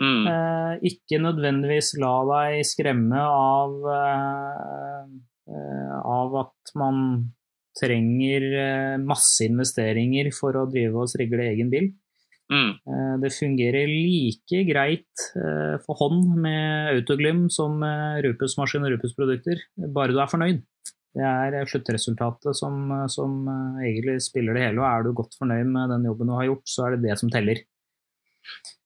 Mm. Eh, ikke nødvendigvis la deg skremme av, eh, eh av at man trenger eh, masse investeringer for å drive og strigle egen bil. Mm. Eh, det fungerer like greit for hånd med autoglym som med Rupus maskin og Rupus produkter, bare du er fornøyd. Det er sluttresultatet som, som, eh, egentlig spiller det hele. og Er du godt fornøyd med den jobben du har gjort, så er det det som teller.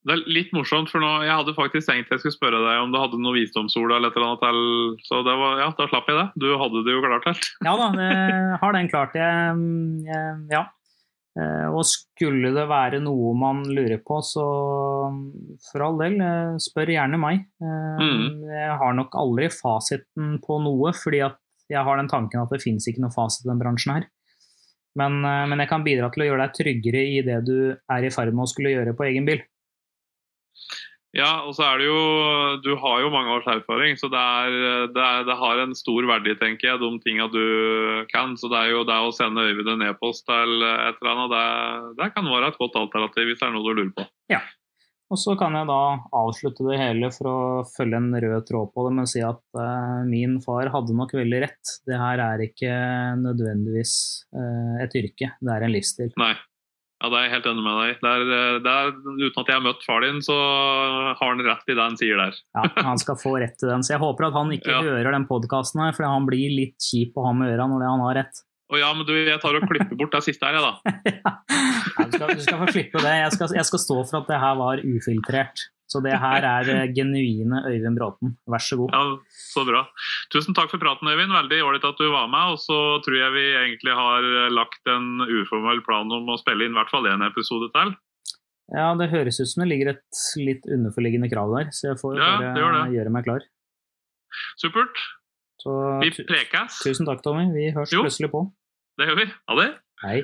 Det er litt morsomt, for nå, jeg hadde faktisk tenkt jeg skulle spørre deg om du hadde noe visdomsord eller et eller annet til, så det var, ja, da slapp jeg det. Du hadde det jo klart helt. Ja da, jeg har den klart. Jeg, jeg, ja. Eh, og skulle det være noe man lurer på, så for all del, eh, spør gjerne meg. Mm. Jeg har nok aldri fasiten på noe, fordi at jeg har den tanken at det finnes ikke noe fasit i den bransjen her. Men, eh, men, jeg kan bidra til å gjøre deg tryggere i det du er i ferd med å skulle gjøre på egen bil. Ja, og så er det jo Du har jo mange års erfaring, så det, er, det, er, det har en stor verdi, tenker jeg, de tinga du kan. Så det er jo det å sende Øyvind en e-post eller et eller annet, det, det, kan være et godt alternativ hvis det er noe du lurer på. Ja, og så kan jeg da avslutte det hele for å følge en rød tråd på det med å si at uh, min far hadde nok veldig rett. Det her er ikke nødvendigvis uh, et yrke, det er en livsstil. Nei, ja, det er jeg helt enig med deg. Det er, eh, uten at jeg har møtt far din, så har han rett i det han sier der. ja, han skal få rett til den. Så jeg håper at han ikke ja. hører den podkasten her, for han blir litt kjip å ha med øra når han har rett. Å ja, men du, jeg tar og klipper bort det siste her, jeg, da. ja, du, skal, du, skal, få slippe det. Jeg skal, jeg skal, stå for at det her var ufiltrert. Så det her er eh, genuine Øyvind Bråten. Vær så god. Ja, Så bra. Tusen takk for praten, Øyvind. Veldig ålreit at du var med. Og så tror jeg vi egentlig har eh, lagt en uformell plan om å spille inn i hvert fall én episode til. Ja, det høres ut som det ligger et litt underforliggende krav der, så jeg får ja, bare gjøre meg klar. Supert. Så, vi prekes. Tusen takk, Tommy. Vi høres jo. plutselig på. Det gjør vi. Ha det. Hei.